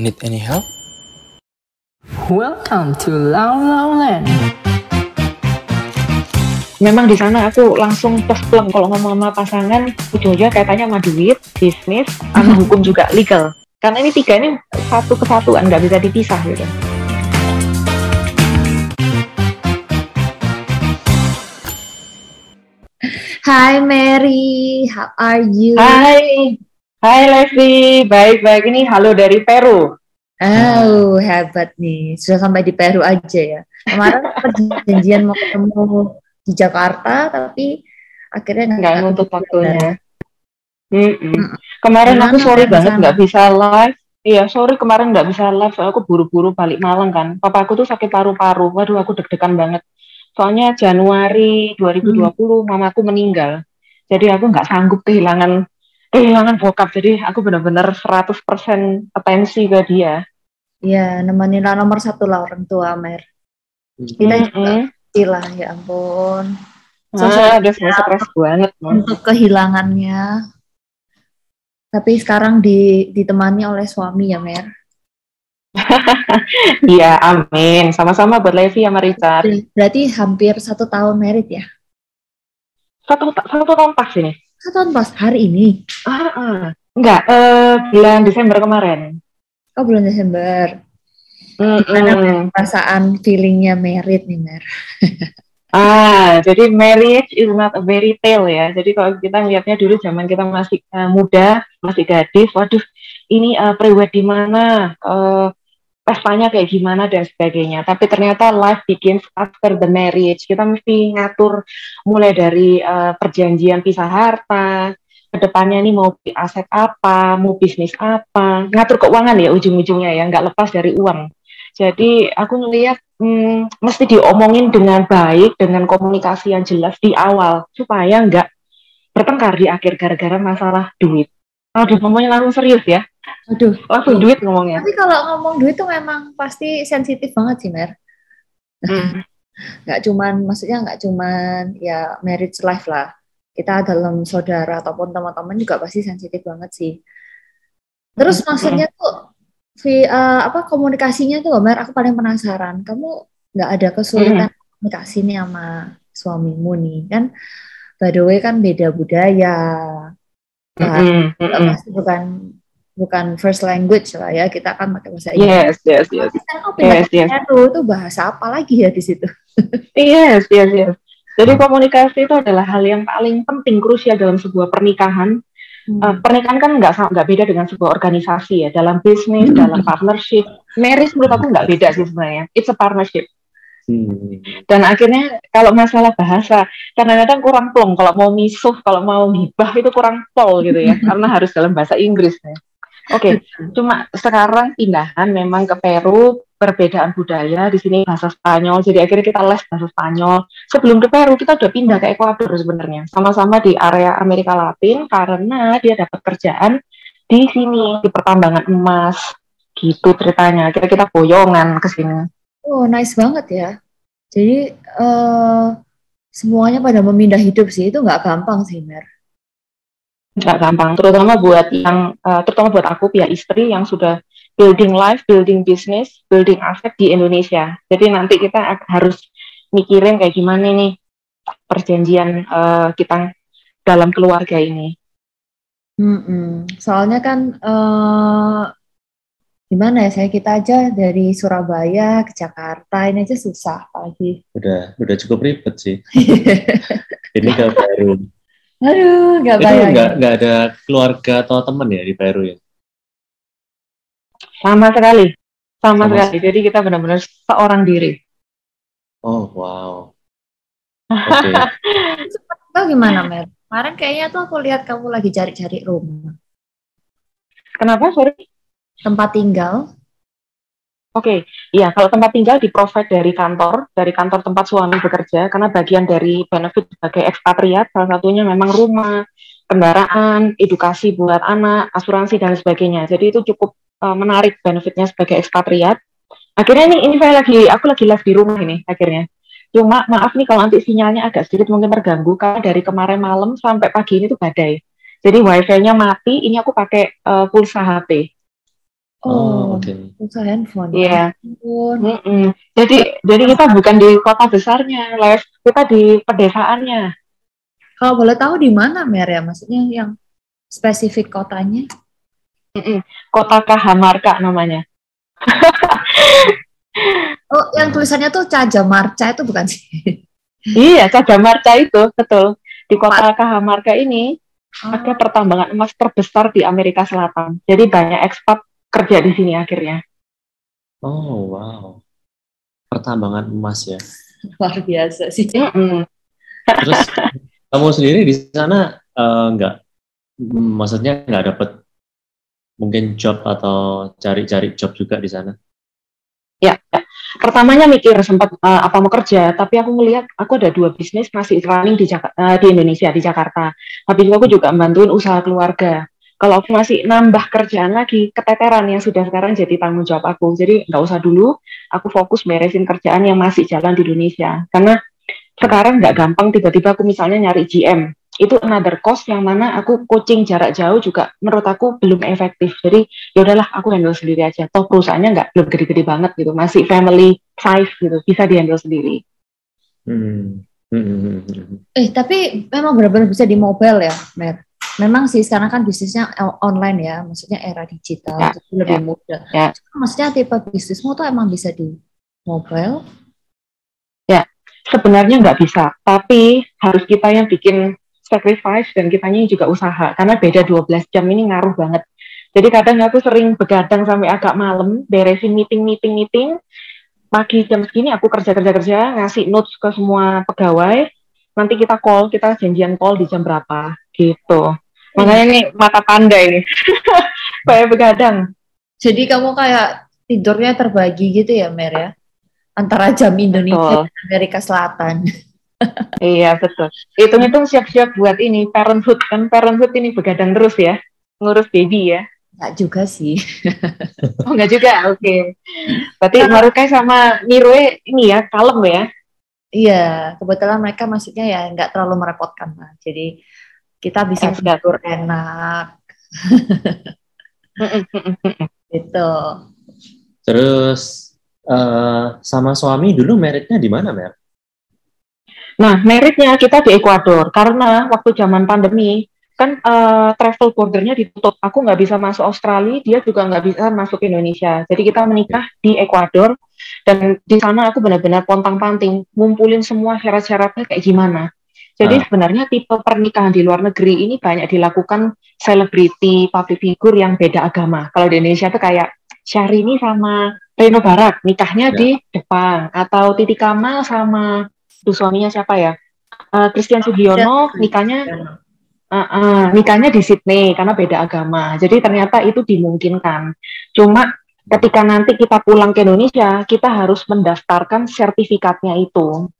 Need any help? Welcome to Lao Lao Land. memang di sana aku langsung pleng kalau ngomong sama pasangan ujung-ujungnya kaitannya sama duit, bisnis, sama hukum juga legal. Karena ini tiga ini satu kesatuan nggak bisa dipisah gitu. Hi Mary, how are you? Hai, hai Levi, baik-baik ini halo dari Peru. Oh, hebat nih. Sudah sampai di Peru aja ya. Kemarin perjanjian mau ketemu di Jakarta, tapi akhirnya Nggak juga. waktunya. Mm-mm. Kemarin Gimana aku sorry banget nggak bisa live. Iya, sorry kemarin nggak bisa live. Soalnya aku buru-buru balik Malang kan. Papa aku tuh sakit paru-paru. Waduh, aku deg-degan banget. Soalnya Januari 2020 mamaku meninggal. Jadi aku nggak sanggup kehilangan kehilangan bokap. Jadi aku benar-benar 100% atensi ke dia. Iya, nemenin lah nomor satu lah orang tua Mer. Kita juga Mm-mm. lah, ya ampun. Ah, Sosok udah semua stres banget. Untuk kehilangannya. Tapi sekarang di, ditemani oleh suami ya Mer. Iya, amin. Sama-sama buat Levi sama Richard. Berarti hampir satu tahun merit ya? Satu, satu tahun pas ini. Satu tahun pas hari ini. Ah, ah. Enggak, eh, bulan Desember kemarin. Oh bulan Desember. Mm-mm. Perasaan feelingnya merit nih Mer. Ah, jadi marriage is not a fairy tale ya. Jadi kalau kita lihatnya dulu zaman kita masih eh, muda, masih gadis, waduh, ini uh, pre-wed di mana, eh, pestanya kayak gimana dan sebagainya. Tapi ternyata life begins after the marriage. Kita mesti ngatur mulai dari eh, perjanjian pisah harta, ke depannya ini mau aset apa, mau bisnis apa, ngatur keuangan ya ujung-ujungnya ya, nggak lepas dari uang. Jadi aku ngelihat hmm, mesti diomongin dengan baik, dengan komunikasi yang jelas di awal, supaya nggak bertengkar di akhir gara-gara masalah duit. Aduh, ngomongnya langsung serius ya, Aduh. langsung duit ngomongnya. Tapi kalau ngomong duit tuh memang pasti sensitif banget sih Mer. Hmm. Nggak cuman, maksudnya nggak cuman ya marriage life lah. Kita dalam saudara ataupun teman-teman juga pasti sensitif banget sih. Terus Mm-mm. maksudnya tuh vi- eh, apa komunikasinya tuh Mer, aku paling penasaran. Kamu nggak ada kesulitan komunikasi nih sama suamimu nih kan? By the way kan beda budaya. Bahasa Mm-mm, juga mm-mm. pasti bukan bukan first language lah ya kita kan pakai bahasa Inggris. Yes, yes, yes, sekarang pindah yes, yes. Itu bahasa apa lagi ya di situ? Yes, yes, yes. Jadi komunikasi itu adalah hal yang paling penting, krusial dalam sebuah pernikahan. Eh, pernikahan kan nggak nggak beda dengan sebuah organisasi ya. Dalam bisnis, dalam partnership, marriage menurut aku nggak beda sih sebenarnya. It's a partnership. Hmm. Dan akhirnya kalau masalah bahasa, kadang-kadang kurang plong. Kalau mau misuh, kalau mau gibah itu kurang pol gitu ya, karena harus dalam bahasa Inggris. ya. Oke, cuma sekarang pindahan memang ke Peru, perbedaan budaya di sini bahasa Spanyol, jadi akhirnya kita les bahasa Spanyol. Sebelum ke Peru kita udah pindah ke Ekuador sebenarnya, sama-sama di area Amerika Latin karena dia dapat kerjaan di sini di pertambangan emas, gitu ceritanya. Akhirnya kita boyongan ke sini. Oh nice banget ya. Jadi eh, semuanya pada memindah hidup sih itu nggak gampang sih Mer. Nggak gampang terutama buat yang eh, terutama buat aku pihak istri yang sudah building life, building business, building aset di Indonesia. Jadi nanti kita harus mikirin kayak gimana nih perjanjian eh, kita dalam keluarga ini. Mm-mm. Soalnya kan eh, gimana ya saya kita aja dari Surabaya ke Jakarta ini aja susah pagi. Udah udah cukup ribet sih. Ini ke Peru. Aduh nggak Itu bayangin. nggak nggak ada keluarga atau teman ya di Peru ya? Sama sekali, sama, Sama sekali. Jadi kita benar-benar seorang diri. Oh wow. Oke. Kau gimana Mer? Kemarin kayaknya tuh aku lihat kamu lagi cari-cari rumah, Kenapa? Sorry. tempat tinggal. Oke, iya kalau tempat tinggal di provide dari kantor, dari kantor tempat suami bekerja, karena bagian dari benefit sebagai ekspatriat, salah satunya memang rumah, kendaraan, edukasi buat anak, asuransi dan sebagainya. Jadi itu cukup uh, menarik benefitnya sebagai ekspatriat. Akhirnya ini, ini saya lagi, aku lagi live di rumah ini akhirnya. Cuma maaf nih kalau nanti sinyalnya agak sedikit mungkin terganggu, karena dari kemarin malam sampai pagi ini tuh badai. Jadi wifi-nya mati, ini aku pakai uh, pulsa HP. Oh, Oh, oke. usaha handphone. Iya. Ampun. Mm-mm. Jadi jadi kita bukan di kota besarnya, Les. Kita di pedesaannya. Kalau boleh tahu di mana Mer ya? Maksudnya yang spesifik kotanya? Mm-mm. Kota Kahamarka namanya. Oh, yang tulisannya tuh Cajamarca itu bukan sih? Iya, Cagamarca itu betul. Di kota Kahamarka ini Oh, ada pertambangan emas terbesar di Amerika Selatan. Jadi banyak ekspat kerja di sini akhirnya. Oh, wow. Pertambangan emas ya. luar biasa sih. Terus kamu sendiri di sana eh, nggak, maksudnya nggak dapet mungkin job atau cari-cari job juga di sana? Ya, ya. pertamanya mikir sempat eh, apa mau kerja, tapi aku ngelihat aku ada dua bisnis masih running di Jak- eh, di Indonesia di Jakarta. Habis itu aku juga bantuin usaha keluarga. Kalau aku masih nambah kerjaan lagi, keteteran yang sudah sekarang jadi tanggung jawab aku. Jadi nggak usah dulu, aku fokus beresin kerjaan yang masih jalan di Indonesia. Karena sekarang nggak gampang tiba-tiba aku misalnya nyari GM. Itu another cost yang mana aku coaching jarak jauh juga menurut aku belum efektif. Jadi ya udahlah aku handle sendiri aja. Toh perusahaannya nggak belum gede-gede banget gitu, masih family size gitu, bisa dihandle sendiri. Hmm. Hmm, hmm, hmm, hmm. Eh, tapi memang benar-benar bisa di mobile ya, Mer. Memang sih sekarang kan bisnisnya online ya, maksudnya era digital, Ya, jadi lebih ya, mudah. ya. Cuma Maksudnya tipe bisnismu tuh emang bisa di mobile. Sebenarnya nggak bisa, tapi harus kita yang bikin sacrifice dan kitanya juga usaha. Karena beda 12 jam ini ngaruh banget. Jadi kadang aku sering begadang sampai agak malam, beresin meeting, meeting, meeting. Pagi jam segini aku kerja-kerja-kerja, ngasih notes ke semua pegawai. Nanti kita call, kita janjian call di jam berapa, gitu. Makanya ini mata panda ini. Kayak begadang. Jadi kamu kayak tidurnya terbagi gitu ya, Mer ya? Antara jam Indonesia Betul. dan Amerika Selatan. Iya, betul. Hitung-hitung siap-siap buat ini, parenthood. Kan parenthood ini begadang terus ya. Ngurus baby ya. Enggak juga sih. Oh, enggak juga? Oke. Berarti Marukai sama Mirue ini ya, kalem ya. Iya, kebetulan mereka maksudnya ya nggak terlalu merepotkan lah. Jadi kita bisa tidur enak gitu. Terus eh, sama suami dulu meritnya di mana, Mer? Nah, meritnya kita di Ekuador. Karena waktu zaman pandemi, kan eh, travel bordernya ditutup. Aku nggak bisa masuk Australia, dia juga nggak bisa masuk Indonesia. Jadi kita menikah di Ekuador. Dan di sana aku benar-benar pontang-panting, ngumpulin semua syarat-syaratnya kayak gimana. Jadi Ah. sebenarnya tipe pernikahan di luar negeri ini banyak dilakukan selebriti, public figure yang beda agama. Kalau di Indonesia tuh kayak Syahrini sama Reno Barak, nikahnya Ya. di Jepang. Atau Titi Kamal sama tuh suaminya siapa ya? Eh, Christian Sugiono, nikahnya Uh, uh, nikahnya di Sydney karena beda agama. Jadi ternyata itu dimungkinkan. Cuma ketika nanti kita pulang ke Indonesia, kita harus mendaftarkan sertifikatnya itu.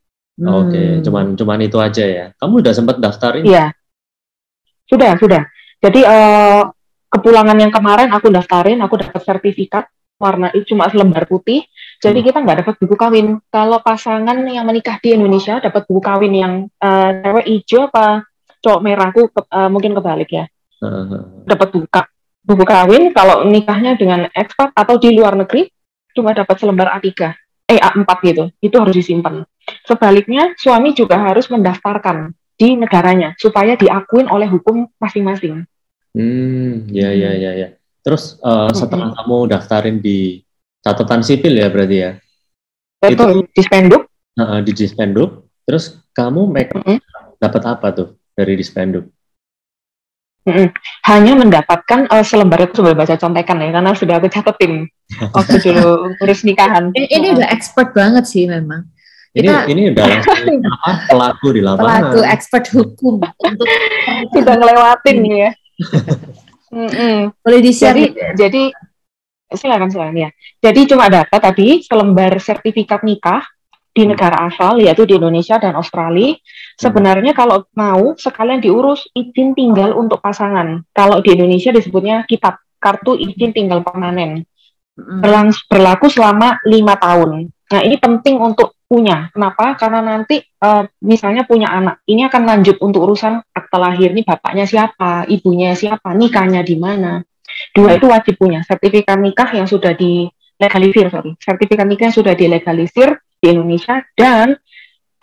Oke, Hmm. cuman cuman itu aja ya. Kamu udah sempat daftarin? Iya. Sudah, sudah. Jadi eh, kepulangan yang kemarin aku daftarin, aku dapat sertifikat warna itu cuma selembar putih. Jadi Hmm. kita nggak dapat buku kawin. Kalau pasangan yang menikah di Indonesia dapat buku kawin yang cewek hijau apa cowok merah, aku ke- eh, mungkin kebalik ya. Heeh. dapat buka buku kawin kalau nikahnya dengan ekspat atau di luar negeri cuma dapat selembar A3 eh A4 gitu itu harus disimpan sebaliknya suami juga harus mendaftarkan di negaranya supaya diakuin oleh hukum masing-masing Hmm, ya ya ya ya. Terus eh, setelah kamu daftarin di catatan sipil ya berarti ya, betul di spenduk Heeh, di Dispenduk. Terus kamu make Mm-mm. dapat apa tuh dari Dispenduk? Mm-mm. hanya mendapatkan eh, selembar itu sebagai baca contekan ya karena sudah aku catetin waktu dulu ngurus nikahan Ini, ini udah expert banget sih memang. Ini Kita- ini udah apa, pelaku di lapangan. Pelaku expert hukum untuk sudah ngelewatin ya Mm-mm. boleh di jadi jadi silakan silakan ya. Jadi cuma data tadi selembar sertifikat nikah di negara asal yaitu di Indonesia dan Australia. Sebenarnya kalau mau sekalian diurus izin tinggal untuk pasangan. Kalau di Indonesia disebutnya kitab kartu izin tinggal permanen. Mm. Berlangs- berlaku selama lima tahun. Nah ini penting untuk punya. Kenapa? Karena nanti eh, misalnya punya anak, ini akan lanjut untuk urusan akta lahir. Ini bapaknya siapa, ibunya siapa, nikahnya di mana. Dua itu wajib punya sertifikat nikah yang sudah dilegalisir, sorry, sertifikat nikah yang sudah dilegalisir di Indonesia dan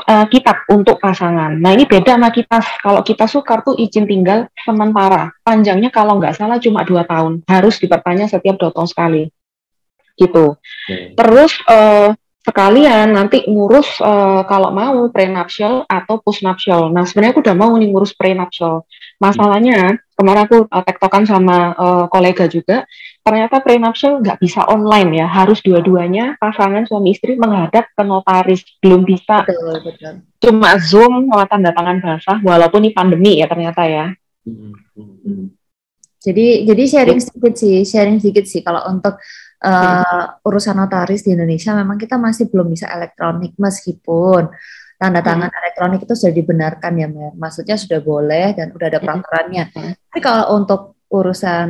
uh, kitab untuk pasangan. Nah ini beda sama kita. Kalau kita sukar tuh izin tinggal sementara. Panjangnya kalau nggak salah cuma dua tahun. Harus diperpanjang setiap dua tahun sekali. Gitu. Okay. Terus uh, sekalian nanti ngurus uh, kalau mau prenuptial atau postnuptial. Nah sebenarnya aku udah mau nih ngurus prenuptial. Masalahnya kemarin aku uh, tektokan sama uh, kolega juga, ternyata prenuptial nggak bisa online ya, harus dua-duanya pasangan suami istri menghadap ke notaris, belum bisa. Betul, betul. Cuma zoom sama tanda tangan basah, walaupun ini pandemi ya ternyata ya. Hmm, hmm, hmm. Jadi jadi sharing sedikit sih, sharing sedikit sih kalau untuk uh, urusan notaris di Indonesia memang kita masih belum bisa elektronik meskipun tanda hmm. tangan hmm. elektronik itu sudah dibenarkan ya Mer. Maksudnya sudah boleh dan sudah ada hmm. peraturannya. Hmm. Tapi kalau untuk urusan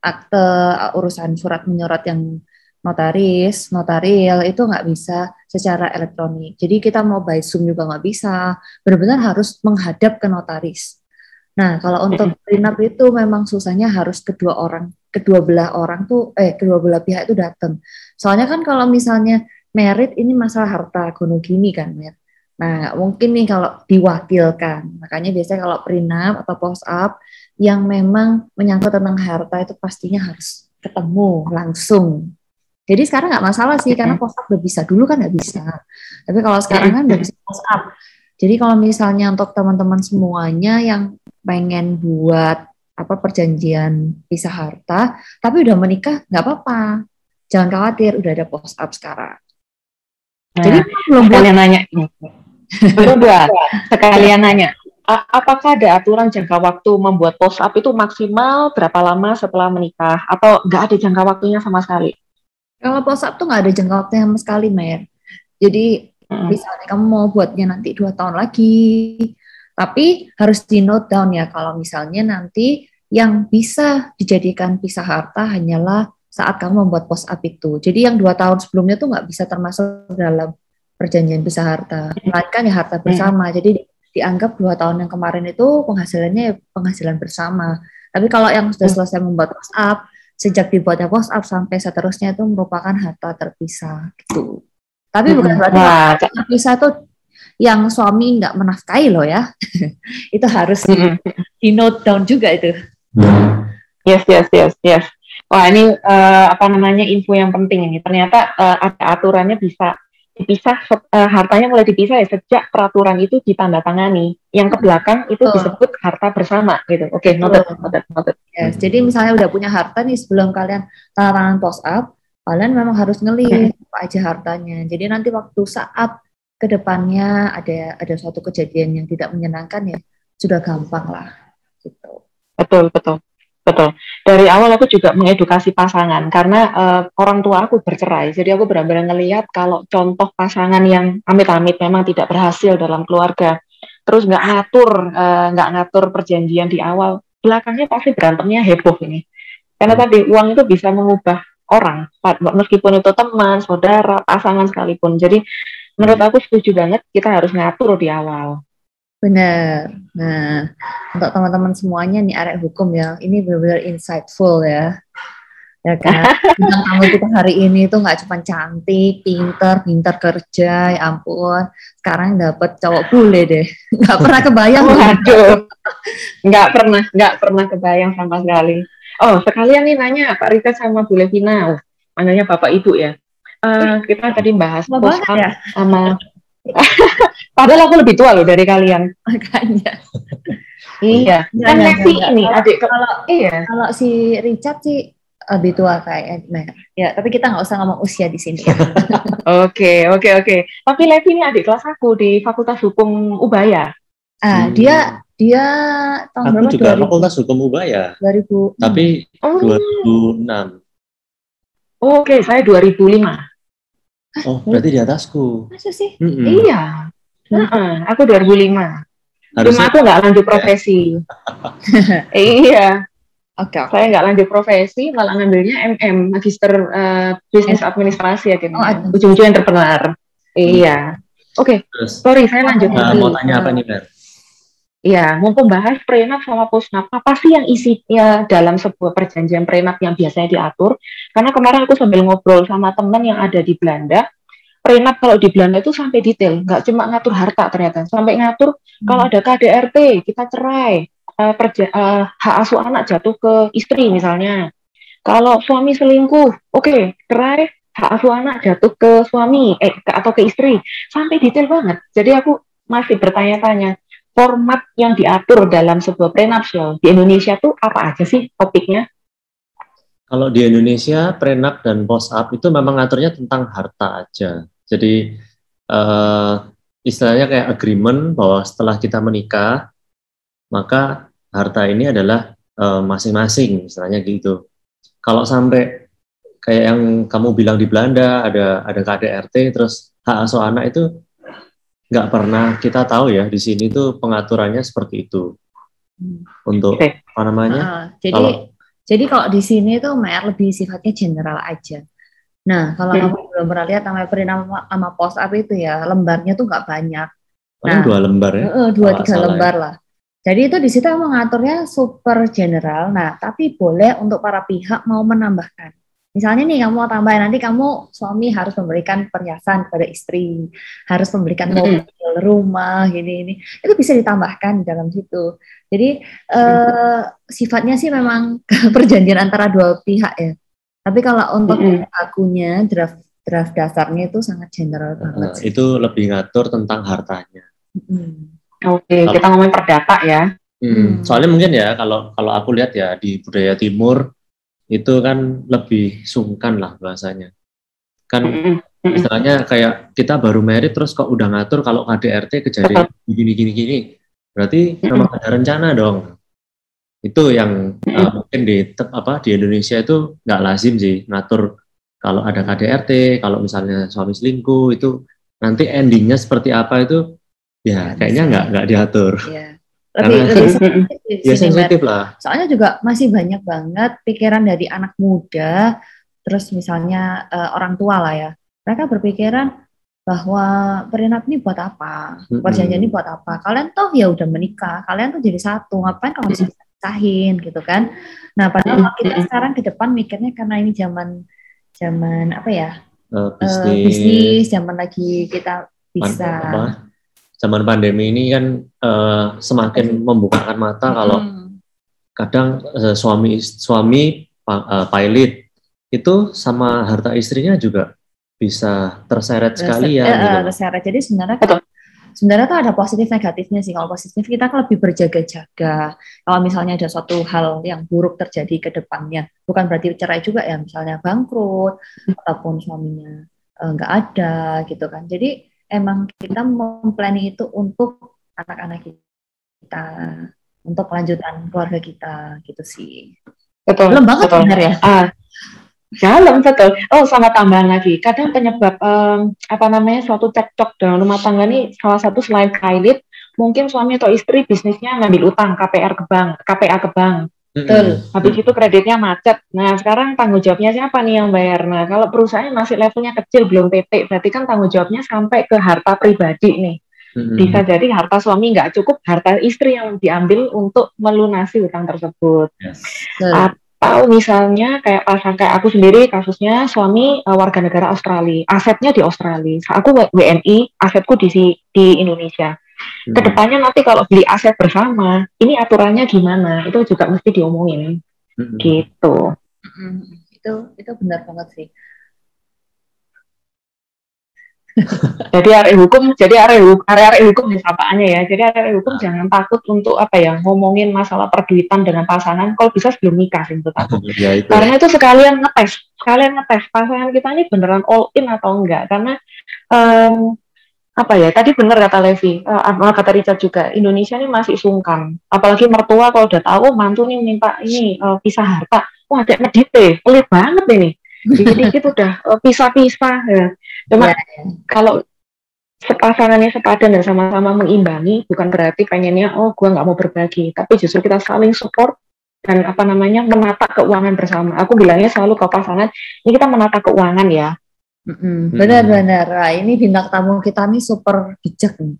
akte, urusan surat menyurat yang notaris, notarial itu nggak bisa secara elektronik. Jadi kita mau by Zoom juga nggak bisa. Benar-benar harus menghadap ke notaris. Nah, kalau untuk prenup itu memang susahnya harus kedua orang kedua belah orang tuh eh kedua belah pihak itu datang. Soalnya kan kalau misalnya merit ini masalah harta kuno gini kan, Mer. Nah, mungkin nih kalau diwakilkan. Makanya biasanya kalau prenup atau post up yang memang menyangkut tentang harta itu pastinya harus ketemu langsung. Jadi sekarang nggak masalah sih karena post up udah bisa. Dulu kan nggak bisa. Tapi kalau sekarang kan udah bisa post up. Jadi kalau misalnya untuk teman-teman semuanya yang pengen buat apa perjanjian pisah harta, tapi udah menikah nggak apa-apa. Jangan khawatir, udah ada post up sekarang. Nah, Jadi belum kalian nanya Berdua, sekalian nanya, apakah ada aturan jangka waktu membuat post up itu maksimal berapa lama setelah menikah atau nggak ada jangka waktunya sama sekali? Kalau post up tuh nggak ada jangka waktunya sama sekali, Mer. Jadi hmm. misalnya kamu mau buatnya nanti dua tahun lagi, tapi harus di note down ya kalau misalnya nanti yang bisa dijadikan pisah harta hanyalah saat kamu membuat post up itu. Jadi yang dua tahun sebelumnya tuh nggak bisa termasuk dalam perjanjian pisah harta, melainkan ya harta bersama. Jadi dianggap dua tahun yang kemarin itu penghasilannya ya penghasilan bersama. Tapi kalau yang sudah selesai membuat post up, sejak dibuatnya post up sampai seterusnya itu merupakan harta terpisah gitu. Tapi bukan berarti nah, terpisah tuh yang suami nggak menafkahi loh ya. itu harus di note down juga itu. Yes, yes, yes, yes. Wah ini uh, apa namanya info yang penting ini. Ternyata uh, ada aturannya bisa dipisah, uh, hartanya mulai dipisah ya sejak peraturan itu ditandatangani. Yang ke belakang itu oh. disebut harta bersama gitu. Oke, okay, noted, noted, noted. Yes, jadi misalnya udah punya harta nih sebelum kalian tanda tangan post up, kalian memang harus ngelihat apa aja hartanya. Jadi nanti waktu saat ke depannya ada ada suatu kejadian yang tidak menyenangkan ya sudah gampang lah gitu. Betul, betul. Betul. Dari awal aku juga mengedukasi pasangan karena uh, orang tua aku bercerai. Jadi aku benar-benar ngelihat kalau contoh pasangan yang amit-amit memang tidak berhasil dalam keluarga, terus nggak ngatur, uh, nggak ngatur perjanjian di awal, belakangnya pasti berantemnya heboh ini. Karena tadi uang itu bisa mengubah orang, meskipun itu teman, saudara, pasangan sekalipun. Jadi menurut aku setuju banget kita harus ngatur di awal. Benar. Nah, untuk teman-teman semuanya nih arek hukum ya, ini benar-benar insightful ya. Ya kan? Tentang tamu kita hari ini tuh nggak cuma cantik, pinter, pinter kerja, ya ampun. Sekarang dapat cowok bule deh. Nggak pernah kebayang. Waduh. Nggak pernah, nggak pernah kebayang sama sekali. Oh, sekalian nih nanya Pak Rita sama Bu Levina. Oh, manggilnya Bapak Ibu ya. Uh, kita tadi bahas post ya? sama Padahal aku lebih tua loh dari kalian. Makanya. iya. Kan Messi ini adik kalau iya. Kalau si Richard sih lebih tua kayak Edmer. Ya, tapi kita nggak usah ngomong usia di sini. Oke, oke, oke. Tapi Levi ini adik kelas aku di Fakultas Hukum Ubaya. Ah, hmm. dia dia tahun aku juga 2000, Fakultas Hukum Ubaya. 2000. Tapi oh. 2006. Oke, okay, saya 2005. Oh, berarti di atasku. Masa sih? Mm -mm. Iya. -uh, aku 2005. Harusnya... Cuma aku nggak lanjut profesi. iya. Oke. Okay, okay. Saya nggak lanjut profesi, malah ngambilnya MM, Magister uh, Bisnis Administrasi ya, Oh, Ujung-ujung entrepreneur. Iya. Oke. Okay. Sorry, saya lanjut. Uh, mau tanya apa nih, Ber? Ya, mumpung bahas prenup sama postnup, apa sih yang isinya dalam sebuah perjanjian prenup yang biasanya diatur? Karena kemarin aku sambil ngobrol sama teman yang ada di Belanda, prenup kalau di Belanda itu sampai detail, nggak cuma ngatur harta ternyata, sampai ngatur hmm. kalau ada KDRT kita cerai, uh, perja uh, hak asuh anak jatuh ke istri misalnya. Kalau suami selingkuh, oke, okay, cerai, hak asuh anak jatuh ke suami eh atau ke istri, sampai detail banget. Jadi aku masih bertanya-tanya format yang diatur dalam sebuah prenuptial di Indonesia tuh apa aja sih topiknya? Kalau di Indonesia prenup dan post up itu memang ngaturnya tentang harta aja. Jadi uh, istilahnya kayak agreement bahwa setelah kita menikah maka harta ini adalah eh, masing-masing, uh, istilahnya gitu. Kalau sampai kayak yang kamu bilang di Belanda ada ada KDRT terus hak asuh anak itu nggak pernah kita tahu ya di sini tuh pengaturannya seperti itu untuk okay. apa namanya uh, jadi kalau, jadi kalau di sini tuh Mer lebih sifatnya general aja nah kalau hmm. kamu belum pernah lihat namanya perinama sama post up itu ya lembarnya tuh nggak banyak nah dua lembar ya uh, dua tiga ya. lembar ya. lah jadi itu di situ mengaturnya super general nah tapi boleh untuk para pihak mau menambahkan Misalnya nih kamu mau tambah nanti kamu suami harus memberikan perhiasan kepada istri, harus memberikan mobil, mm-hmm. rumah, gini ini itu bisa ditambahkan dalam situ. Jadi eh, sifatnya sih memang perjanjian antara dua pihak ya. Tapi kalau untuk mm-hmm. akunya draft draft dasarnya itu sangat general banget. Uh, itu lebih ngatur tentang hartanya. Mm-hmm. Oke, okay, kita ngomongin perdata ya. Hmm, hmm. Soalnya mungkin ya kalau kalau aku lihat ya di budaya timur itu kan lebih sungkan lah bahasanya. Kan istilahnya kayak kita baru merit terus kok udah ngatur kalau KDRT kejadian gini gini gini. Berarti memang ada rencana dong. Itu yang uh, mungkin di apa di Indonesia itu nggak lazim sih ngatur kalau ada KDRT, kalau misalnya suami selingkuh itu nanti endingnya seperti apa itu ya kayaknya nggak nggak diatur. Yeah lebih lebih sensitif, ya, sensitif lah. Soalnya juga masih banyak banget pikiran dari anak muda, terus misalnya uh, orang tua lah ya, mereka berpikiran bahwa perinap ini buat apa, perjanjian ini buat apa? Kalian toh ya udah menikah, kalian tuh jadi satu, ngapain kalau masih bisa pisahin gitu kan? Nah padahal kita sekarang ke depan mikirnya karena ini zaman zaman apa ya? Uh, bisnis. Uh, bisnis, zaman lagi kita bisa zaman pandemi ini kan uh, semakin membukakan mata kalau hmm. kadang uh, suami suami uh, pilot itu sama harta istrinya juga bisa terseret sekali ya. gitu. Terseret. Jadi sebenarnya sebenarnya tuh ada positif negatifnya sih. Kalau positif kita kan lebih berjaga-jaga. Kalau misalnya ada suatu hal yang buruk terjadi ke depannya, bukan berarti cerai juga ya. Misalnya bangkrut ataupun suaminya nggak uh, ada gitu kan. Jadi emang kita memplanning itu untuk anak-anak kita, untuk kelanjutan keluarga kita gitu sih. Betul. Belum banget betul. benar ya? Ah, dalam betul. Oh, sama tambahan lagi. Kadang penyebab um, apa namanya suatu cekcok dalam rumah tangga ini salah satu selain kredit, mungkin suami atau istri bisnisnya ngambil utang KPR ke bank, KPA ke bank. Betul. Habis itu kreditnya macet. Nah, sekarang tanggung jawabnya siapa nih yang bayar? Nah, kalau perusahaan masih levelnya kecil, belum PT, berarti kan tanggung jawabnya sampai ke harta pribadi nih. Hmm. Bisa jadi harta suami nggak cukup, harta istri yang diambil untuk melunasi utang tersebut. Yes. Atau misalnya kayak pasang kayak aku sendiri kasusnya suami uh, warga negara Australia, asetnya di Australia. Aku WNI, asetku di di Indonesia. Hmm. Ke depannya nanti kalau beli aset bersama, ini aturannya gimana? Itu juga mesti diomongin, hmm. gitu. Hmm. Itu itu benar banget sih. jadi area hukum, jadi area hukum, area hukum disamaannya ya. Jadi area hukum nah. jangan takut untuk apa ya ngomongin masalah perduitan dengan pasangan. Kalau bisa sebelum nikah sih menurut aku. ya, itu. Karena itu sekalian ngetes, sekalian ngetes pasangan kita ini beneran all in atau enggak. Karena um, apa ya? Tadi benar kata Levi uh, kata Richard juga Indonesia ini masih sungkan. Apalagi mertua kalau udah tahu mantu nih minta ini uh, pisah harta. Wah kayak medite pelit banget ini. Dikit-dikit udah uh, pisah-pisah ya. Cuma yeah. Ya. kalau sepasangannya sepadan dan sama-sama mengimbangi bukan berarti pengennya oh gua nggak mau berbagi. Tapi justru kita saling support dan apa namanya menata keuangan bersama. Aku bilangnya selalu ke pasangan ini kita menata keuangan ya Benar-benar. Nah, ini bintang tamu kita nih super bijak nih.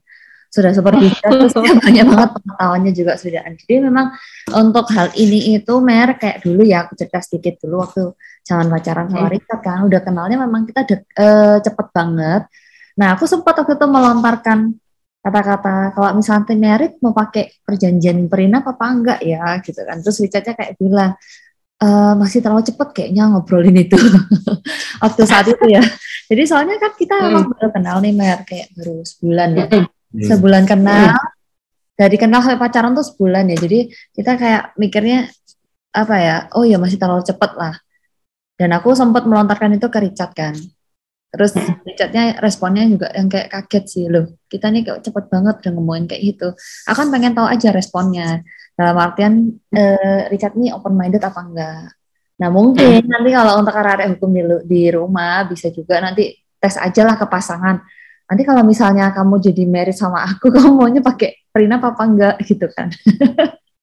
sudah seperti itu terus banyak banget pengetahuannya juga sudah. Jadi memang untuk hal ini itu mer kayak dulu ya aku cerita sedikit dulu waktu zaman pacaran sama Hmm. Richard kan. Udah kenalnya memang kita dek, eh, cepet banget. Nah aku sempat waktu itu melontarkan kata-kata kalau misalnya merit mau pakai perjanjian perinap apa enggak ya? Gitu kan. Terus Richardnya kayak bilang "Eh, masih terlalu cepet kayaknya ngobrolin itu waktu saat itu ya. Jadi soalnya kan kita Hmm. emang baru kenal nih mer kayak baru sebulan ya. Hmm. sebulan kenal. Dari kenal sampai pacaran tuh sebulan ya. Jadi kita kayak mikirnya apa ya? Oh ya masih terlalu cepet lah. Dan aku sempat melontarkan itu ke Richard kan. Terus Richardnya responnya juga yang kayak kaget sih loh kita nih kayak cepet banget udah ngomongin kayak gitu. Aku kan pengen tahu aja responnya dalam artian eh, Richard nih open minded apa enggak? Nah mungkin nanti kalau untuk arah hukum di, di rumah bisa juga nanti tes aja lah ke pasangan. Nanti kalau misalnya kamu jadi married sama aku kamu maunya pakai prenup apa enggak? Gitu kan.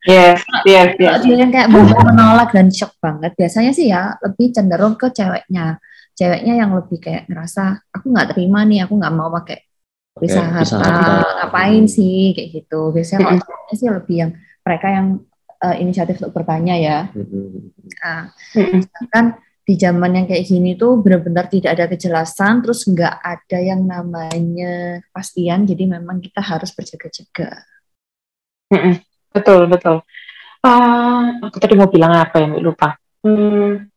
Yes, yes, kalau yes. dia yang kayak benar menolak dan shock banget biasanya sih ya lebih cenderung ke ceweknya. Ceweknya yang lebih kayak ngerasa aku nggak terima nih aku nggak mau pakai pisah harta ngapain sih? Kayak gitu. Biasanya kalau cowoknya sih lebih yang mereka yang eh, inisiatif untuk bertanya ya Hmm. nah, kan di zaman yang kayak gini tuh benar-benar tidak ada kejelasan terus nggak ada yang namanya kepastian jadi memang kita harus berjaga-jaga. Betul, betul. Ah, aku tadi mau bilang apa ya, lupa. Hmm.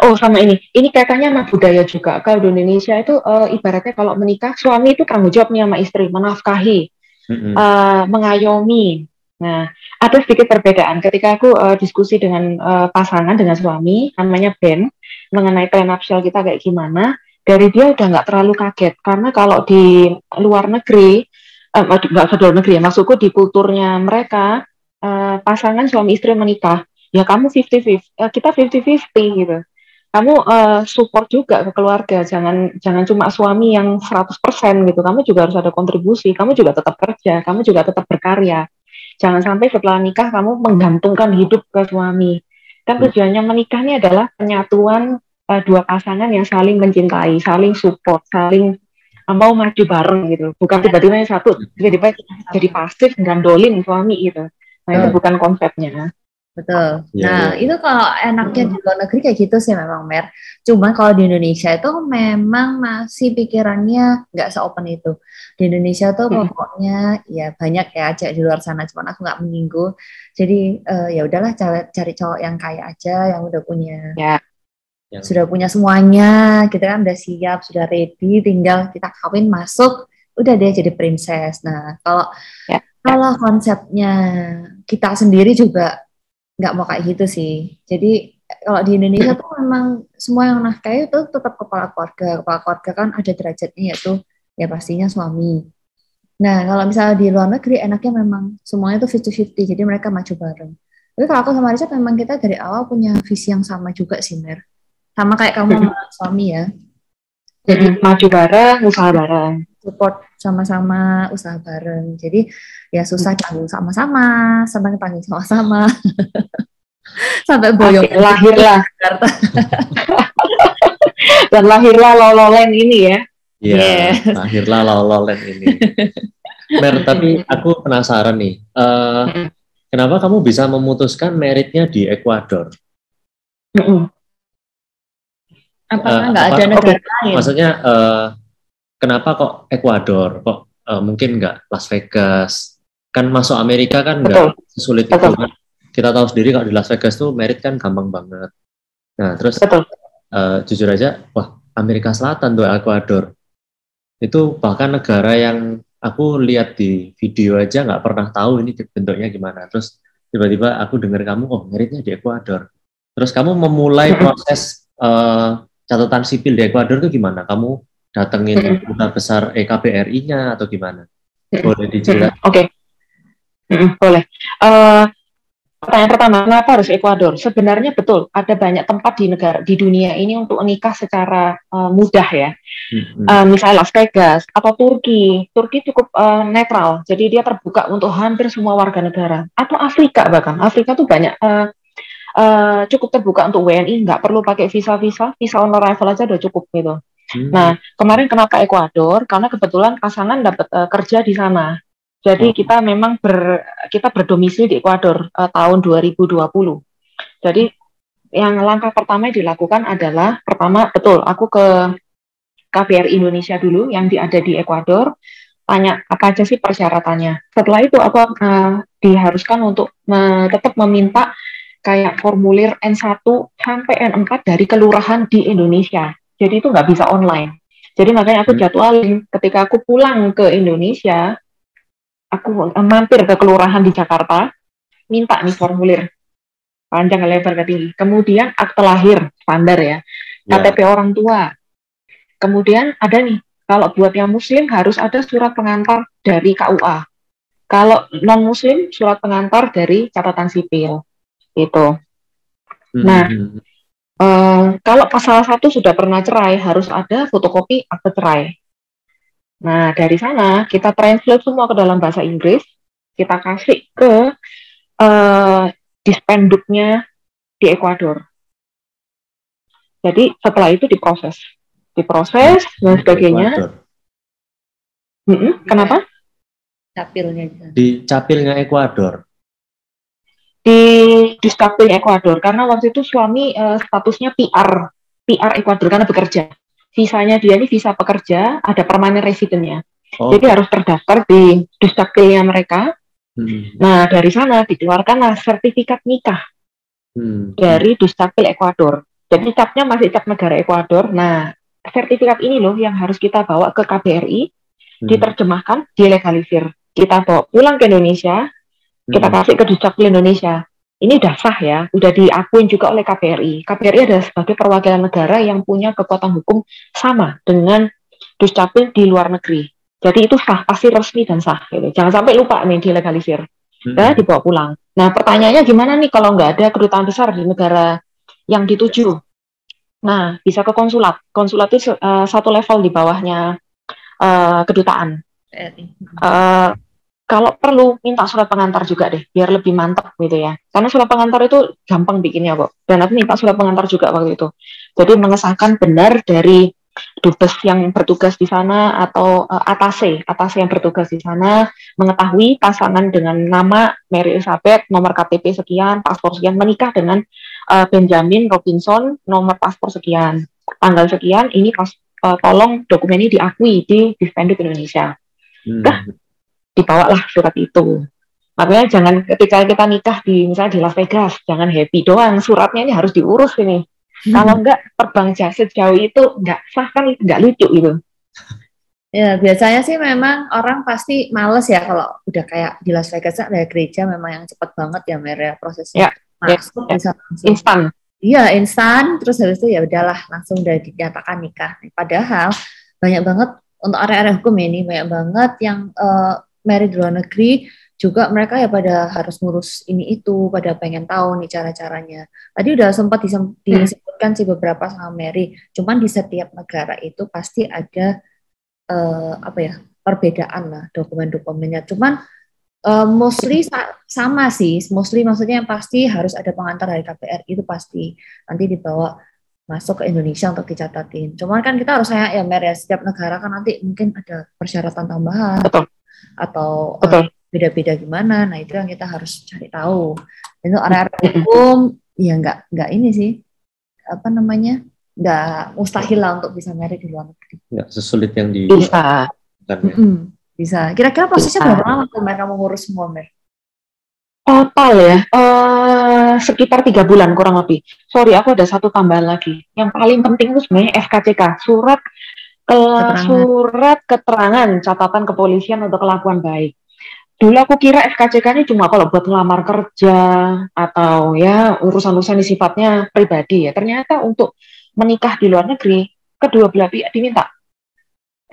Oh, sama ini. Ini kaitannya sama budaya juga. Kalau di Indonesia itu eh, ibaratnya kalau menikah, suami itu tanggung jawab nih sama istri, menafkahi, Hmm. eh, mengayomi. Nah, ada sedikit perbedaan. Ketika aku eh, diskusi dengan eh, pasangan, dengan suami, namanya Ben, mengenai prenuptial kita kayak gimana, dari dia udah nggak terlalu kaget. Karena kalau di luar negeri, eh, nggak di luar negeri ya, maksudku di kulturnya mereka, eh, pasangan suami istri menikah, ya kamu 50-50, eh, kita 50-50 gitu. Kamu eh, support juga ke keluarga, jangan jangan cuma suami yang 100% gitu. Kamu juga harus ada kontribusi, kamu juga tetap kerja, kamu juga tetap berkarya. Jangan sampai setelah nikah kamu menggantungkan hidup ke suami. Kan Hmm. tujuannya menikah ini adalah penyatuan eh, dua pasangan yang saling mencintai, saling support, saling eh, mau maju bareng gitu. Bukan tiba-tiba yang satu tiba-tiba jadi pasif gandolin suami gitu. Nah, itu Hmm. bukan konsepnya. Betul. Iya, nah, iya. itu kalau enaknya di luar negeri kayak gitu sih memang, Mer. Cuma kalau di Indonesia itu memang masih pikirannya nggak se-open itu. Di Indonesia tuh Hmm. pokoknya ya banyak ya cewek di luar sana, cuman aku nggak menyinggung. Jadi eh, ya udahlah cari, cari cowok yang kaya aja, yang udah punya Ya. Yang- sudah punya semuanya, kita kan udah siap, sudah ready, tinggal kita kawin masuk, udah deh jadi princess. Nah, kalau Ya. kalau konsepnya kita sendiri juga nggak mau kayak gitu sih. Jadi kalau di Indonesia tuh memang semua yang nafkahi itu tetap kepala keluarga. Kepala keluarga kan ada derajatnya yaitu ya pastinya suami. Nah, kalau misalnya di luar negeri enaknya memang semuanya tuh 50-50, jadi mereka maju bareng. Tapi kalau aku sama Richard memang kita dari awal punya visi yang sama juga sih, Mer. Sama kayak kamu sama suami ya. Jadi Jadi maju bareng, usaha bareng. support sama-sama, usaha bareng. Jadi ya susah tanggung sama-sama, senang tanggung sama-sama. Sampai boyong. Oke, lahirlah Jakarta. dan lahirlah lololen ini ya. Iya, Yes. akhirnya lololen ini. Mer, tapi aku penasaran nih, eh, Mm. kenapa kamu bisa memutuskan meritnya di Ekuador? Mm-mm. Apakah Eh, nggak ada apa- negara lain? Maksudnya, eh, kenapa kok Ekuador? Kok eh, mungkin nggak Las Vegas? Kan masuk Amerika kan nggak sesulit itu Betul. kan? Kita tahu sendiri kalau di Las Vegas tuh merit kan gampang banget. Nah, terus Betul. eh, jujur aja, wah Amerika Selatan tuh Ekuador. Itu bahkan negara yang aku lihat di video aja nggak pernah tahu ini bentuknya gimana. Terus tiba-tiba aku dengar kamu, oh meritnya di Ekuador. Terus kamu memulai proses eh, catatan sipil di Ekuador itu gimana? Kamu datengin duta besar E EKBRI-nya atau gimana? Boleh dijelaskan? Oke, Boleh. Eh, pertanyaan pertama, kenapa harus Ekuador? Sebenarnya betul, ada banyak tempat di negara di dunia ini untuk menikah secara eh, mudah ya. Hmm, Eh, misalnya Las Vegas atau Turki. Turki cukup eh, netral, jadi dia terbuka untuk hampir semua warga negara. Atau Afrika bahkan. Afrika tuh banyak eh, eh, cukup terbuka untuk WNI, nggak perlu pakai visa-visa, visa on arrival aja udah cukup gitu. hmm, Nah, kemarin kenapa Ekuador? Karena kebetulan pasangan dapat eh, kerja di sana. Jadi kita memang ber, kita berdomisili di Ekuador eh, tahun 2020. Jadi yang langkah pertama yang dilakukan adalah pertama betul aku ke KBRI Indonesia dulu yang di, ada di Ekuador tanya apa aja sih persyaratannya. Setelah itu aku eh, diharuskan untuk me- tetap meminta kayak formulir N1 sampai N4 dari kelurahan di Indonesia. Jadi itu nggak bisa online. Jadi makanya aku Hmm. jadwalin ketika aku pulang ke Indonesia, aku eh, mampir ke kelurahan di Jakarta, minta nih formulir panjang lebar ke tinggi. Kemudian akte lahir standar ya, Ya. KTP orang tua. Kemudian ada nih, kalau buat yang muslim harus ada surat pengantar dari KUA. Kalau non muslim surat pengantar dari catatan sipil. Itu. Hmm, Nah, hmm, Eh, kalau pasal satu sudah pernah cerai, harus ada fotokopi akte cerai. Nah, dari sana kita translate semua ke dalam bahasa Inggris, kita kasih ke eh, dispenduknya di Ekuador. Jadi setelah itu diproses, diproses dan sebagainya. Ecuador. Mm-mm, kenapa? Capilnya. Di capilnya Ekuador. Di di Dukcapil Ekuador karena waktu itu suami eh, statusnya PR, PR Ekuador karena bekerja. Visanya dia ini visa pekerja, ada permanent residentnya. Oh, Jadi harus terdaftar di Dukcapilnya mereka. hmm, Nah, dari sana dikeluarkanlah sertifikat nikah hmm, dari Dukcapil Ekuador. Jadi capnya masih cap negara Ekuador. Nah, sertifikat ini loh yang harus kita bawa ke KBRI, hmm, diterjemahkan, dilegalisir. Kita bawa pulang ke Indonesia, kita hmm, kasih ke Dukcapil Indonesia. Ini udah sah ya, udah diakuin juga oleh KBRI. KBRI adalah sebagai perwakilan negara yang punya kekuatan hukum sama dengan Dukcapil di luar negeri. Jadi itu sah, pasti resmi dan sah. Gitu. Jangan sampai lupa nih dilegalisir. hmm, ya dibawa pulang. Nah, pertanyaannya gimana nih kalau nggak ada kedutaan besar di negara yang dituju? Nah, bisa ke konsulat. Konsulat itu eh, satu level di bawahnya eh, kedutaan. RI. Kalau perlu minta surat pengantar juga deh, biar lebih mantap gitu ya. Karena surat pengantar itu gampang bikinnya kok. Dan aku minta surat pengantar juga waktu itu. Jadi mengesahkan benar dari dubes yang bertugas di sana atau eh, atase, atase yang bertugas di sana mengetahui pasangan dengan nama Mary Elizabeth, nomor KTP sekian, paspor sekian, menikah dengan eh, Benjamin Robinson, nomor paspor sekian, tanggal sekian, ini pas, eh, tolong dokumen ini diakui di Dispenduk Indonesia hmm, Dah. Dibawalah surat itu. Makanya jangan ketika kita nikah di misalnya di Las Vegas, jangan happy doang, suratnya ini harus diurus ini. Kalau enggak terbang jauh sejauh itu enggak sah kan enggak lucu gitu. Ya, biasanya sih memang orang pasti males ya kalau udah kayak di Las Vegas ada gereja memang yang cepat banget ya Mer ya prosesnya. Ya, Masuk ya, bisa langsung. Instan. Iya, instan terus habis itu ya udahlah langsung udah dinyatakan nikah. Padahal banyak banget untuk area-area hukum ini banyak banget yang eh, married di luar negeri juga mereka ya pada harus ngurus ini itu, pada pengen tahu nih cara-caranya. Tadi udah sempat disem- disebutkan sih beberapa sama Mary, cuman di setiap negara itu pasti ada eh, apa ya perbedaan lah dokumen-dokumennya. Cuman eh, mostly sa- sama sih, mostly maksudnya yang pasti harus ada pengantar dari KPR itu pasti nanti dibawa masuk ke Indonesia untuk dicatatin. Cuman kan kita harus saya ya Mer ya setiap negara kan nanti mungkin ada persyaratan tambahan Betul. Atau eh, beda-beda gimana. Nah itu yang kita harus cari tahu. Itu area-area hukum ya nggak nggak ini sih apa namanya nggak mustahil lah untuk bisa married di luar negeri. nggak sesulit yang di Bisa. kan ya. Bisa. Kira-kira prosesnya Bisa. berapa lama tuh Mer kamu ngurus semua Mer? Total ya, eh sekitar tiga bulan kurang lebih. Sorry, aku ada satu tambahan lagi. Yang paling penting itu sebenarnya SKCK, surat Keterangan. surat keterangan catatan kepolisian untuk kelakuan baik. Dulu aku kira SKCK ini cuma kalau buat ngelamar kerja atau ya urusan-urusan sifatnya pribadi ya. Ternyata untuk menikah di luar negeri, kedua belah pihak diminta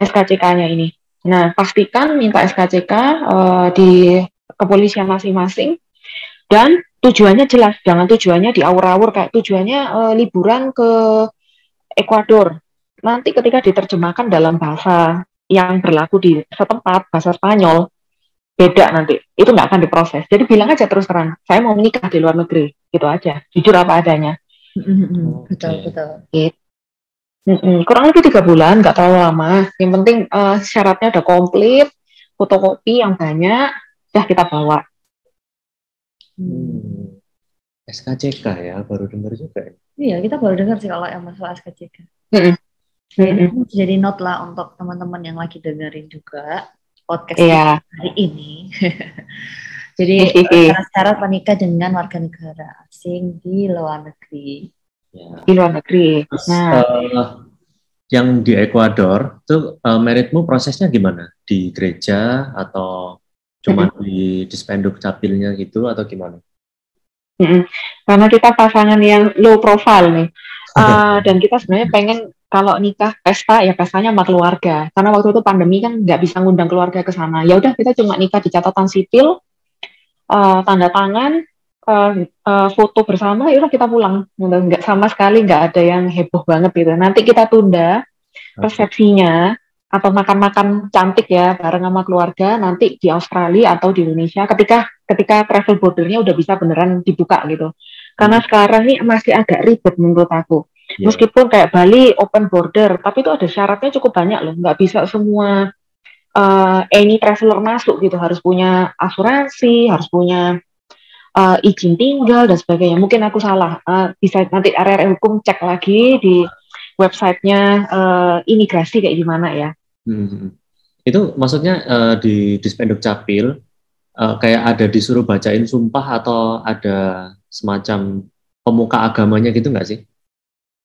SKCK-nya ini. Nah, pastikan minta SKCK eh, di kepolisian masing-masing dan tujuannya jelas, jangan tujuannya diawur-awur kayak tujuannya eh, liburan ke Ekuador. Nanti ketika diterjemahkan dalam bahasa yang berlaku di setempat, bahasa Spanyol, beda nanti. Itu nggak akan diproses. Jadi bilang aja terus terang, saya mau menikah di luar negeri, gitu aja. Jujur apa adanya. Betul betul. Mm-mm, kurang lebih tiga bulan, nggak terlalu lama. Yang penting eh, syaratnya udah komplit, fotokopi yang banyak, sudah kita bawa. Hmm. SKCK ya, baru dengar juga ya. Iya, kita baru dengar sih kalau yang masalah SKCK. Mm-mm. jadi note lah untuk teman-teman yang lagi dengerin juga podcast Iya. hari ini. jadi syarat-syarat menikah dengan warga negara asing di luar negeri. Ya. di luar negeri. Terus Nah, eh, yang di Ekuador tuh eh, meritmu prosesnya gimana? Di gereja atau cuma di dispenduk capilnya gitu atau gimana? mm-mm. karena kita pasangan yang low profile nih, Uh, dan kita sebenarnya pengen kalau nikah pesta ya pestanya sama keluarga. Karena waktu itu pandemi kan nggak bisa ngundang keluarga ke sana. Ya udah kita cuma nikah di catatan sipil, uh, tanda tangan, uh, uh, foto bersama, ya udah kita pulang. Nggak sama sekali nggak ada yang heboh banget gitu. Nanti kita tunda resepsinya atau makan-makan cantik ya bareng sama keluarga nanti di Australia atau di Indonesia ketika ketika travel bordernya udah bisa beneran dibuka gitu. Karena sekarang nih masih agak ribet menurut aku. Ya. Meskipun kayak Bali open border, tapi itu ada syaratnya cukup banyak loh. Nggak bisa semua uh, any traveler masuk gitu. Harus punya asuransi, harus punya uh, izin tinggal dan sebagainya. Mungkin aku salah. Uh, bisa nanti area hukum cek lagi di websitenya uh, imigrasi kayak gimana ya. Hmm. Itu maksudnya eh, di dispenduk capil eh, kayak ada disuruh bacain sumpah atau ada semacam pemuka agamanya gitu nggak sih?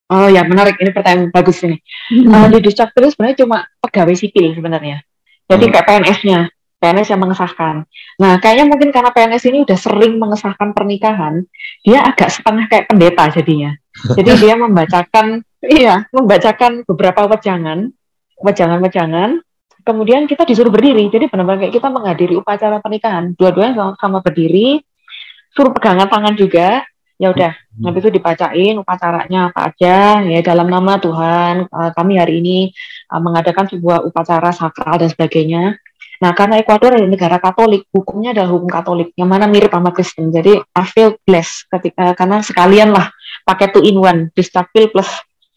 Oh ya menarik ini pertanyaan bagus ini. Uh, di Dukcapil sebenarnya cuma pegawai sipil sebenarnya. Jadi Hmm. kayak PNS-nya, PNS yang mengesahkan. Nah kayaknya mungkin karena PNS ini udah sering mengesahkan pernikahan, dia agak setengah kayak pendeta jadinya. Jadi dia membacakan, iya, membacakan beberapa wejangan, wejangan-wejangan. Kemudian kita disuruh berdiri. Jadi benar-benar kayak kita menghadiri upacara pernikahan. Dua-duanya sama-sama berdiri, suruh pegangan tangan juga. Ya udah, Habis itu dibacain upacaranya apa aja ya dalam nama Tuhan eh, kami hari ini eh, mengadakan sebuah upacara sakral dan sebagainya. Nah karena Ekuador adalah negara Katolik, hukumnya adalah hukum Katolik yang mana mirip sama Kristen. Jadi I feel blessed ketika karena sekalian lah pakai two in one, distapil plus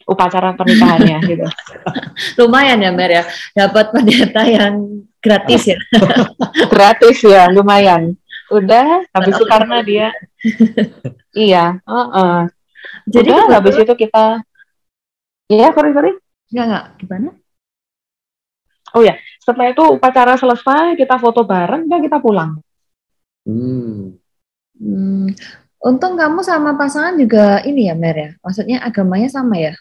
upacara pernikahannya gitu. Lumayan ya Mer ya, dapat pendeta yang gratis ya. Gratis ya, lumayan. Udah, habis itu karena dia, iya, heeh. Jadi Udah, habis itu kita, iya sorry sorry. Enggak, enggak. Gimana? Setelah itu upacara selesai, kita foto bareng, dan kita pulang. Hmm. Hmm, untung kamu sama pasangan juga ini ya, Mer ya. Maksudnya agamanya sama ya.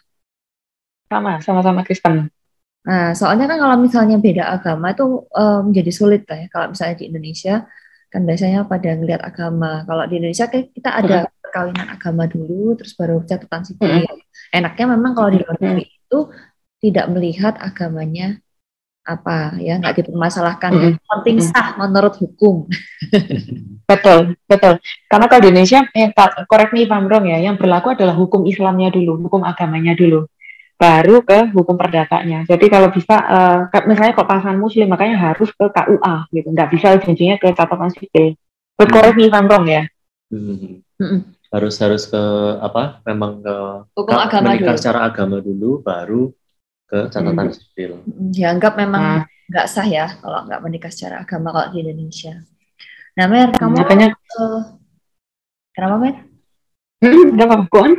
Sama, sama-sama Kristen. Nah, soalnya kan kalau misalnya beda agama itu eh, menjadi sulit lah ya. Kalau misalnya di Indonesia kan biasanya pada ngelihat agama. Kalau di Indonesia kan kita ada perkawinan agama dulu, terus baru catatan sipil. Enaknya memang kalau di luar negeri itu tidak melihat agamanya apa ya, nggak dipermasalahkan. Mm-mm. Yang Penting sah menurut hukum. Betul, betul. Karena kalau di Indonesia, eh, me if I'm wrong ya, yang berlaku adalah hukum Islamnya dulu, hukum agamanya dulu. Baru ke hukum perdatanya. Jadi kalau bisa, eh, kayak misalnya kalau pasangan muslim, makanya harus ke KUA gitu. Nggak bisa janjinya ke catatan sipil. But correct me if I'm wrong ya. Hmm. Mm-mm. Harus harus ke apa? Memang ke Hukum ka- agama menikah dulu. secara agama dulu, baru ke catatan sipil. Mm, Dianggap memang Nah, nggak sah ya kalau nggak menikah secara agama kalau di Indonesia. Nah, Mer, kamu makanya, eh, kenapa Mer? Hmm, udah apa, go on.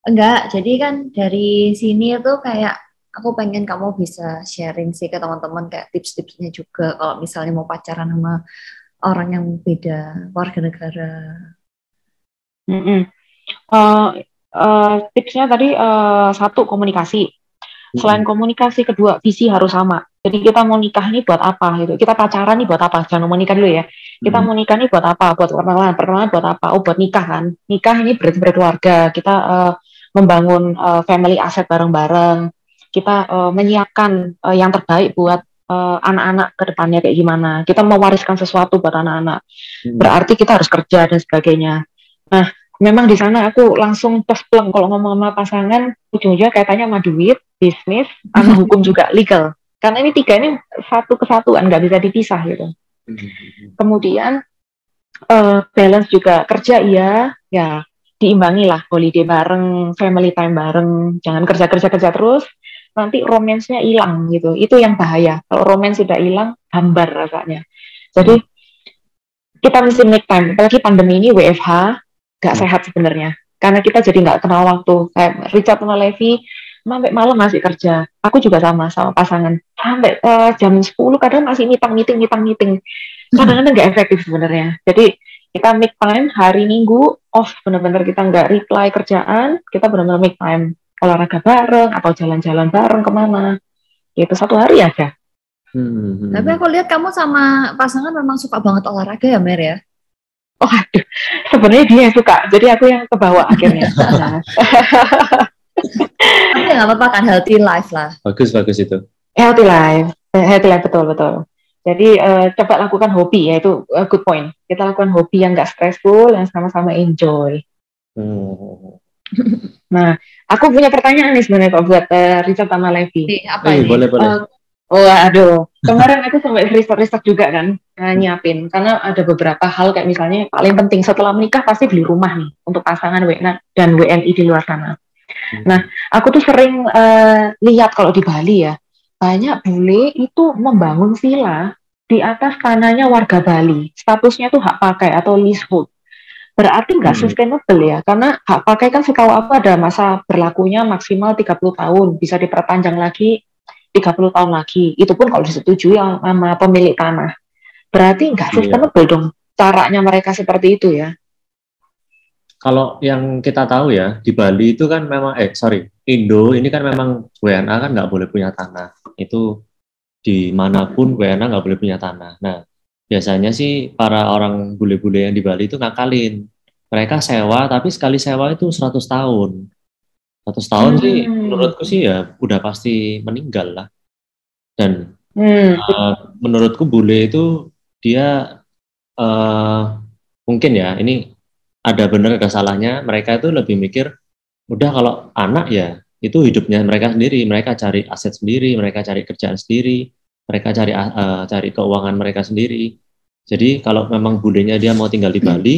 Enggak, jadi kan dari sini itu kayak aku pengen kamu bisa sharing sih ke teman-teman kayak tips-tipsnya juga kalau misalnya mau pacaran sama orang yang beda warga negara. Mm-mm. Eh, eh, tipsnya tadi eh, satu komunikasi. Selain komunikasi, kedua visi harus sama. Jadi kita mau nikah nih buat apa gitu. Kita pacaran nih buat apa? Jangan mau nikah dulu ya. Kita Hmm. mau nikah nih buat apa? Buat perkenalan. Perkenalan buat apa? Oh, buat nikah kan. Nikah ini berarti berkeluarga. Kita eh, membangun eh, family asset bareng-bareng. Kita eh, menyiapkan eh, yang terbaik buat eh, anak-anak ke depannya kayak gimana. Kita mewariskan sesuatu buat anak-anak Hmm. berarti kita harus kerja dan sebagainya. Nah, memang di sana aku langsung pleng kalau ngomong sama pasangan, ujung-ujungnya kaitannya sama duit, bisnis, sama hukum juga legal. Karena ini tiga ini satu kesatuan, nggak bisa dipisah gitu. Hmm. Kemudian eh, balance juga kerja iya, ya diimbangi lah holiday bareng, family time bareng, jangan kerja kerja kerja terus. nanti romansnya hilang gitu. Itu yang bahaya. Kalau romans sudah hilang, hambar rasanya. Jadi kita mesti make time. Apalagi pandemi ini WFH, gak Hmm. sehat sebenarnya. Karena kita jadi nggak kenal waktu. Kayak Richard sama Levi, sampai malam masih kerja. Aku juga sama sama pasangan. Sampai eh, jam 10 kadang masih meeting meeting meeting meeting. Kadang-kadang nggak efektif sebenarnya. Jadi kita make time hari Minggu off benar-benar kita nggak reply kerjaan, kita benar-benar make time olahraga bareng atau jalan-jalan bareng ke mana. Itu satu hari aja. Hmm, hmm. Tapi aku lihat kamu sama pasangan memang suka banget olahraga ya, Mer ya? Oh aduh, sebenarnya dia yang suka, jadi aku yang kebawa akhirnya. Tapi nggak apa-apa kan healthy life lah. bagus bagus itu. healthy life, healthy life betul betul. Jadi eh, coba lakukan hobi ya itu eh, good point. Kita lakukan hobi yang nggak stressful, yang sama-sama enjoy. Hmm. Nah, aku punya pertanyaan nih sebenarnya kok buat eh, Richard sama Levi. Apa Eh, ini? boleh boleh. Eh, oh aduh, kemarin aku sampai riset-riset juga kan eh, nyiapin karena ada beberapa hal kayak misalnya paling penting setelah menikah pasti beli rumah nih untuk pasangan WNA dan WNI di luar sana. Hmm. Nah, aku tuh sering eh, lihat kalau di Bali ya banyak bule itu membangun villa di atas tanahnya warga Bali. Statusnya tuh hak pakai atau leasehold. Berarti nggak Hmm. sustainable ya, karena hak pakai kan setahu aku ada masa berlakunya maksimal 30 tahun, bisa diperpanjang lagi 30 tahun lagi. Itu pun kalau disetujui yang- sama pemilik tanah. Berarti nggak Iya. sustainable dong caranya mereka seperti itu ya. Kalau yang kita tahu ya di Bali itu kan memang eh sorry Indo ini kan memang WNA kan nggak boleh punya tanah itu di mana pun WNA nggak boleh punya tanah. Nah biasanya sih para orang bule-bule yang di Bali itu ngakalin mereka sewa tapi sekali sewa itu 100 tahun 100 tahun sih Hmm. menurutku sih ya udah pasti meninggal lah dan Hmm, Uh, menurutku bule itu dia uh, mungkin ya ini ada benar ada salahnya mereka itu lebih mikir udah kalau anak ya itu hidupnya mereka sendiri mereka cari aset sendiri mereka cari kerjaan sendiri mereka cari uh, cari keuangan mereka sendiri. Jadi kalau memang bulenya dia mau tinggal di Bali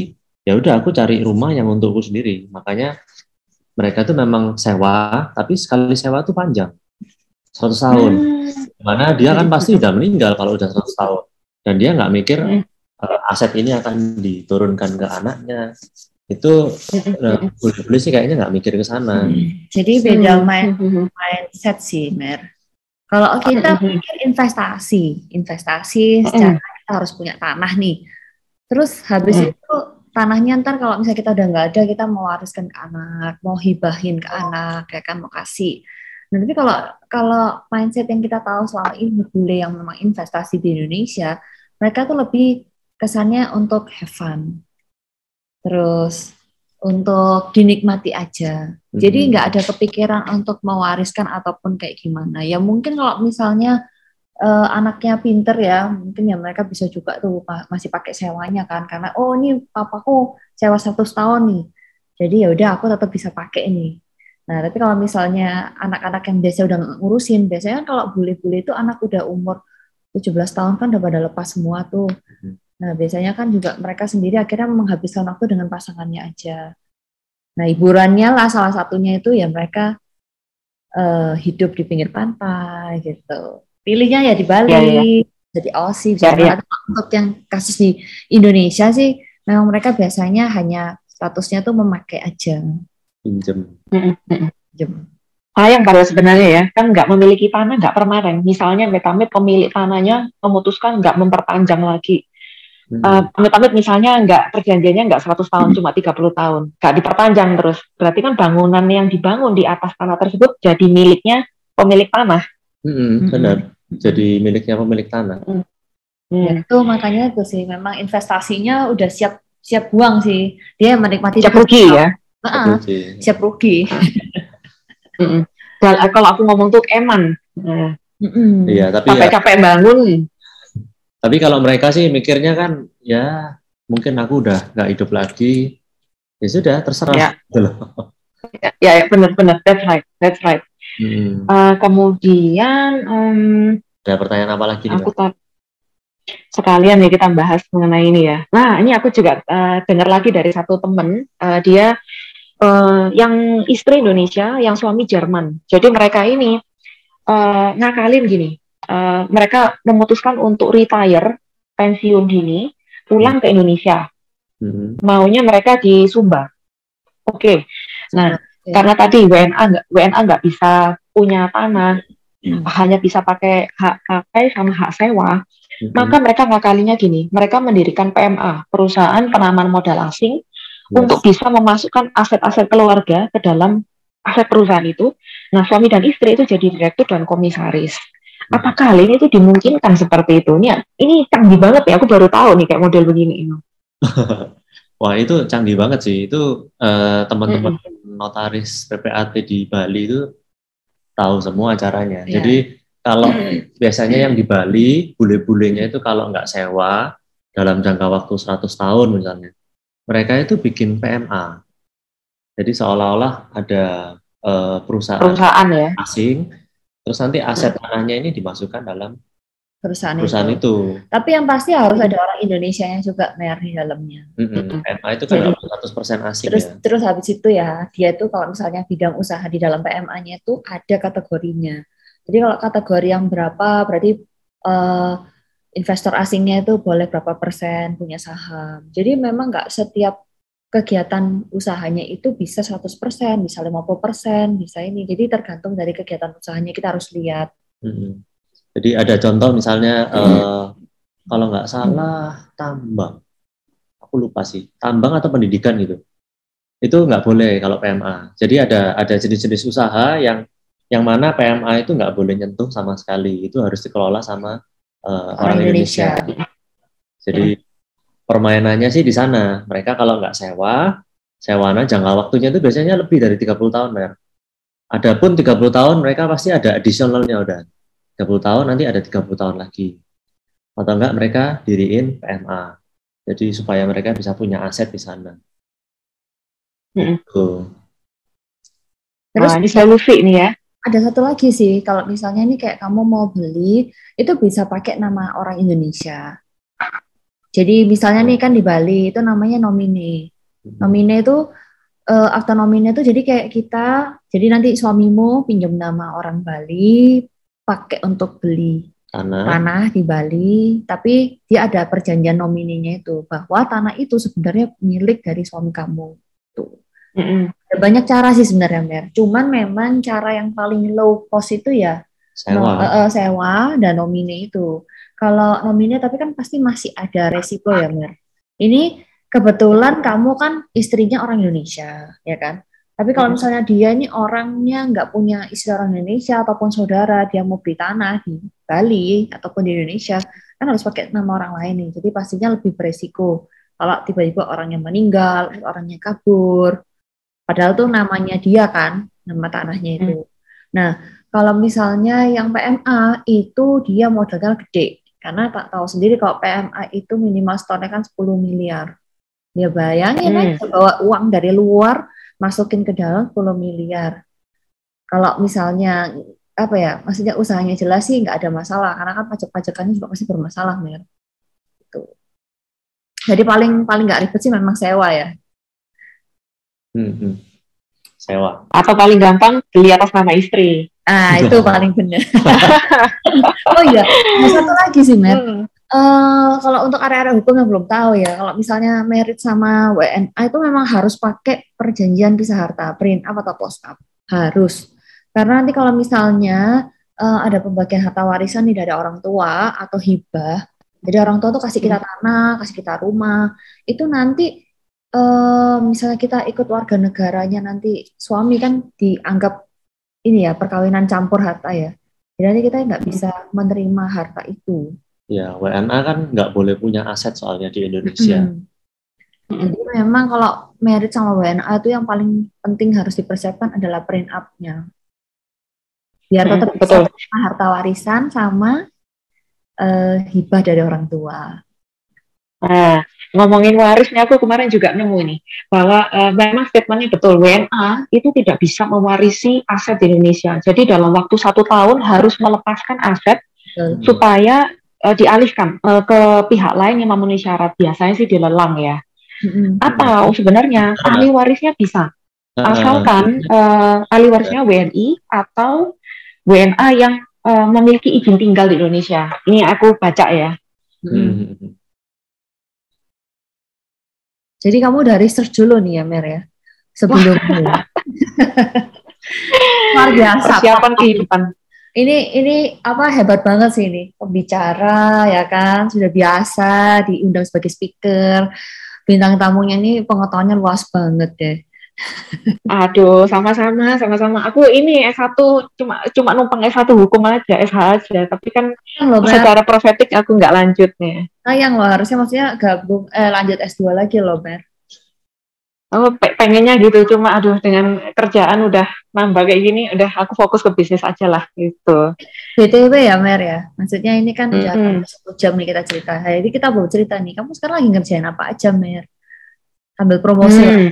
ya udah aku cari rumah yang untukku sendiri. Makanya mereka tuh memang sewa tapi sekali sewa tuh panjang. 100 tahun. Hmm, Di mana dia kan pasti udah meninggal kalau udah 100 tahun. Dan dia nggak mikir eh, aset ini akan diturunkan ke anaknya. Itu eh, bule-bule sih kayaknya nggak mikir ke sana. Jadi beda hmm, main mindset sih, Mer. Kalau kita Hmm. pikir investasi, investasi secara kita harus punya tanah nih. Terus habis Hmm. itu tanahnya ntar kalau misalnya kita udah nggak ada, kita mau wariskan ke anak, mau hibahin ke anak, ya kan mau kasih. Nah, tapi kalau kalau mindset yang kita tahu selama ini bule yang memang investasi di Indonesia, mereka tuh lebih kesannya untuk have fun. Terus untuk dinikmati aja. Jadi Mhm. nggak ada kepikiran untuk mewariskan ataupun kayak gimana. Ya mungkin kalau misalnya eh, anaknya pinter ya, mungkin ya mereka bisa juga tuh masih pakai sewanya kan, karena oh ini papaku sewa satu tahun nih, jadi ya udah aku tetap bisa pakai ini. Nah tapi kalau misalnya anak-anak yang biasa udah ngurusin, biasanya kan kalau bule-bule itu anak udah umur 17 tahun kan udah pada lepas semua tuh. Nah biasanya kan juga mereka sendiri akhirnya menghabiskan waktu dengan pasangannya aja. Nah, hiburannya lah salah satunya itu ya mereka eh, hidup di pinggir pantai gitu. Pilihnya ya di Bali, Ya, jadi Aussie bisa Ya, ya. Untuk yang kasus di Indonesia sih, memang mereka biasanya hanya statusnya tuh memakai aja. Pinjem. hmm, hmm. Jem. sayang pada sebenarnya ya kan nggak memiliki tanah nggak permanen misalnya amit-amit pemilik tanahnya memutuskan nggak memperpanjang lagi Hmm. Eh, amit-amit misalnya nggak perjanjiannya nggak 100 tahun cuma 30 tahun nggak diperpanjang terus berarti kan bangunan yang dibangun di atas tanah tersebut jadi miliknya pemilik tanah Mm-mm, benar. Jadi miliknya pemilik tanah. Hmm. Ya, itu makanya itu sih memang investasinya udah siap siap buang sih. Dia menikmati siap rugi ya Heeh, Jadi, siap rugi. Eh, kalau aku ngomong tuh eman Nah, Mm-mm. Iya, tapi ya, capek-capek bangun tapi kalau mereka sih mikirnya kan ya mungkin aku udah nggak hidup lagi. Ya sudah, terserah. Ya. Gitu ya, ya benar-benar that's right that's right Hmm. Eh, kemudian em, Ada pertanyaan apa lagi nih? aku tak sekalian ya kita bahas mengenai ini ya. Nah ini aku juga eh, dengar lagi dari satu temen eh, dia eh, yang istri Indonesia, yang suami Jerman. Jadi mereka ini uh, ngakalin gini, uh, mereka memutuskan untuk retire pensiun dini, pulang ke Indonesia. Hmm. Maunya mereka di Sumba. Oke, okay. nah okay. karena tadi WNA nggak WNA nggak bisa punya tanah, hmm. hanya bisa pakai hak pakai sama hak sewa. Hmm. Maka mereka ngakalinya gini, mereka mendirikan PMA, perusahaan penanaman modal asing, yes. untuk bisa memasukkan aset-aset keluarga ke dalam aset perusahaan itu. Nah, suami dan istri itu jadi direktur dan komisaris. Hmm. Apakah hal ini itu dimungkinkan seperti itu? Ini, ini canggih banget ya, aku baru tahu nih kayak model begini. Wah itu canggih banget sih. Itu uh, teman-teman hmm. notaris PPAT di Bali itu tahu semua caranya. Yeah. Jadi kalau hmm. biasanya yang di Bali, bule-bulenya itu kalau nggak sewa dalam jangka waktu 100 tahun misalnya, mereka itu bikin PMA. Jadi seolah-olah ada uh, perusahaan, perusahaan ya? asing, terus nanti aset tanahnya ini dimasukkan dalam perusahaan, perusahaan itu. itu. Tapi yang pasti harus ada orang Indonesia yang juga bayar di dalamnya. Mm-hmm. PMA itu kan Jadi, 100% asing terus, ya. Terus habis itu ya, dia itu kalau misalnya bidang usaha di dalam PMA-nya itu ada kategorinya. Jadi kalau kategori yang berapa, berarti uh, investor asingnya itu boleh berapa persen punya saham. Jadi memang nggak setiap kegiatan usahanya itu bisa 100%, bisa 50%, bisa ini. Jadi tergantung dari kegiatan usahanya kita harus lihat. Hmm. Jadi ada contoh misalnya uh, kalau nggak salah tambang, aku lupa sih tambang atau pendidikan gitu. Itu nggak boleh kalau PMA. Jadi ada ada jenis-jenis usaha yang yang mana PMA itu nggak boleh nyentuh sama sekali. Itu harus dikelola sama uh, orang, Indonesia. Indonesia. Jadi permainannya sih di sana. Mereka kalau nggak sewa, sewana jangka waktunya itu biasanya lebih dari 30 tahun, Mer. Adapun 30 tahun mereka pasti ada additionalnya udah. 30 tahun nanti ada 30 tahun lagi. Atau enggak mereka diriin PMA. Jadi supaya mereka bisa punya aset di sana. Mm -hmm. Terus nah, ini solusi nih ya ada satu lagi sih, kalau misalnya ini kayak kamu mau beli, itu bisa pakai nama orang Indonesia. Jadi misalnya nih kan di Bali itu namanya nomine. Nomine itu uh, akta nomine itu jadi kayak kita, jadi nanti suamimu pinjam nama orang Bali, pakai untuk beli tanah. tanah di Bali, tapi dia ada perjanjian nominenya itu bahwa tanah itu sebenarnya milik dari suami kamu. Tuh. Mm -hmm. Ada banyak cara sih sebenarnya Mer. Cuman memang cara yang paling low cost itu ya sewa, no, uh, sewa dan nomine itu. Kalau nomine tapi kan pasti masih ada resiko ya Mer. Ini kebetulan kamu kan istrinya orang Indonesia, ya kan? Tapi kalau misalnya dia ini orangnya nggak punya istri orang Indonesia ataupun saudara, dia mau beli tanah di Bali ataupun di Indonesia, kan harus pakai nama orang lain nih. Jadi pastinya lebih beresiko. Kalau tiba-tiba orangnya meninggal, orangnya kabur, Padahal tuh namanya dia kan, nama tanahnya itu. Hmm. Nah, kalau misalnya yang PMA itu dia modalnya gede. Karena tak tahu sendiri kalau PMA itu minimal store kan 10 miliar. Dia bayangin hmm. aja bawa uang dari luar masukin ke dalam 10 miliar. Kalau misalnya apa ya, maksudnya usahanya jelas sih nggak ada masalah karena kan pajak-pajakannya juga pasti bermasalah, Mir. Itu. Jadi paling paling nggak ribet sih memang sewa ya. Hmm, hmm. Sewa. Atau paling gampang beli atas nama istri. Ah, itu paling benar. oh iya, ada satu lagi sih, Mer. Hmm. Uh, kalau untuk area-area hukum yang belum tahu ya, kalau misalnya merit sama WNA itu memang harus pakai perjanjian pisah harta, print up atau post up. Harus. Karena nanti kalau misalnya uh, ada pembagian harta warisan nih dari orang tua atau hibah, jadi orang tua tuh kasih kita hmm. tanah, kasih kita rumah, itu nanti uh, misalnya kita ikut warga negaranya nanti suami kan dianggap ini ya perkawinan campur harta ya. Jadi nanti kita nggak bisa menerima harta itu. Ya, WNA kan nggak boleh punya aset soalnya di Indonesia. Hmm. Jadi memang kalau merit sama WNA itu yang paling penting harus dipersiapkan adalah print up-nya. Biar tetap hmm, bisa harta warisan sama uh, hibah dari orang tua. Nah, ngomongin warisnya aku kemarin juga nemu ini bahwa uh, memang statementnya betul WNA itu tidak bisa mewarisi aset di Indonesia. Jadi dalam waktu satu tahun harus melepaskan aset hmm. supaya uh, dialihkan uh, ke pihak lain yang memenuhi syarat. Biasanya sih dilelang ya. Hmm. Atau sebenarnya ahli warisnya bisa, asalkan uh, ahli warisnya WNI atau WNA yang uh, memiliki izin tinggal di Indonesia. Ini aku baca ya. Hmm. Jadi kamu udah research dulu nih ya Mer ya sebelum luar biasa. Persiapan kehidupan. Ini ini apa hebat banget sih ini pembicara ya kan sudah biasa diundang sebagai speaker bintang tamunya ini pengetahuannya luas banget deh. Aduh, sama-sama, sama-sama. Aku ini S1 cuma cuma numpang S1 hukum aja, SH aja. Tapi kan Loh, Mer. secara profetik aku nggak lanjut nih. sayang loh harusnya maksudnya gabung eh, lanjut S2 lagi loh Mer. Oh, pe- pengennya gitu, cuma aduh dengan kerjaan udah nambah kayak gini, udah aku fokus ke bisnis aja lah gitu. BTW ya Mer ya, maksudnya ini kan udah Mm-mm. 10 jam nih kita cerita. Jadi kita mau cerita nih, kamu sekarang lagi ngerjain apa aja Mer? Ambil promosi. Hmm.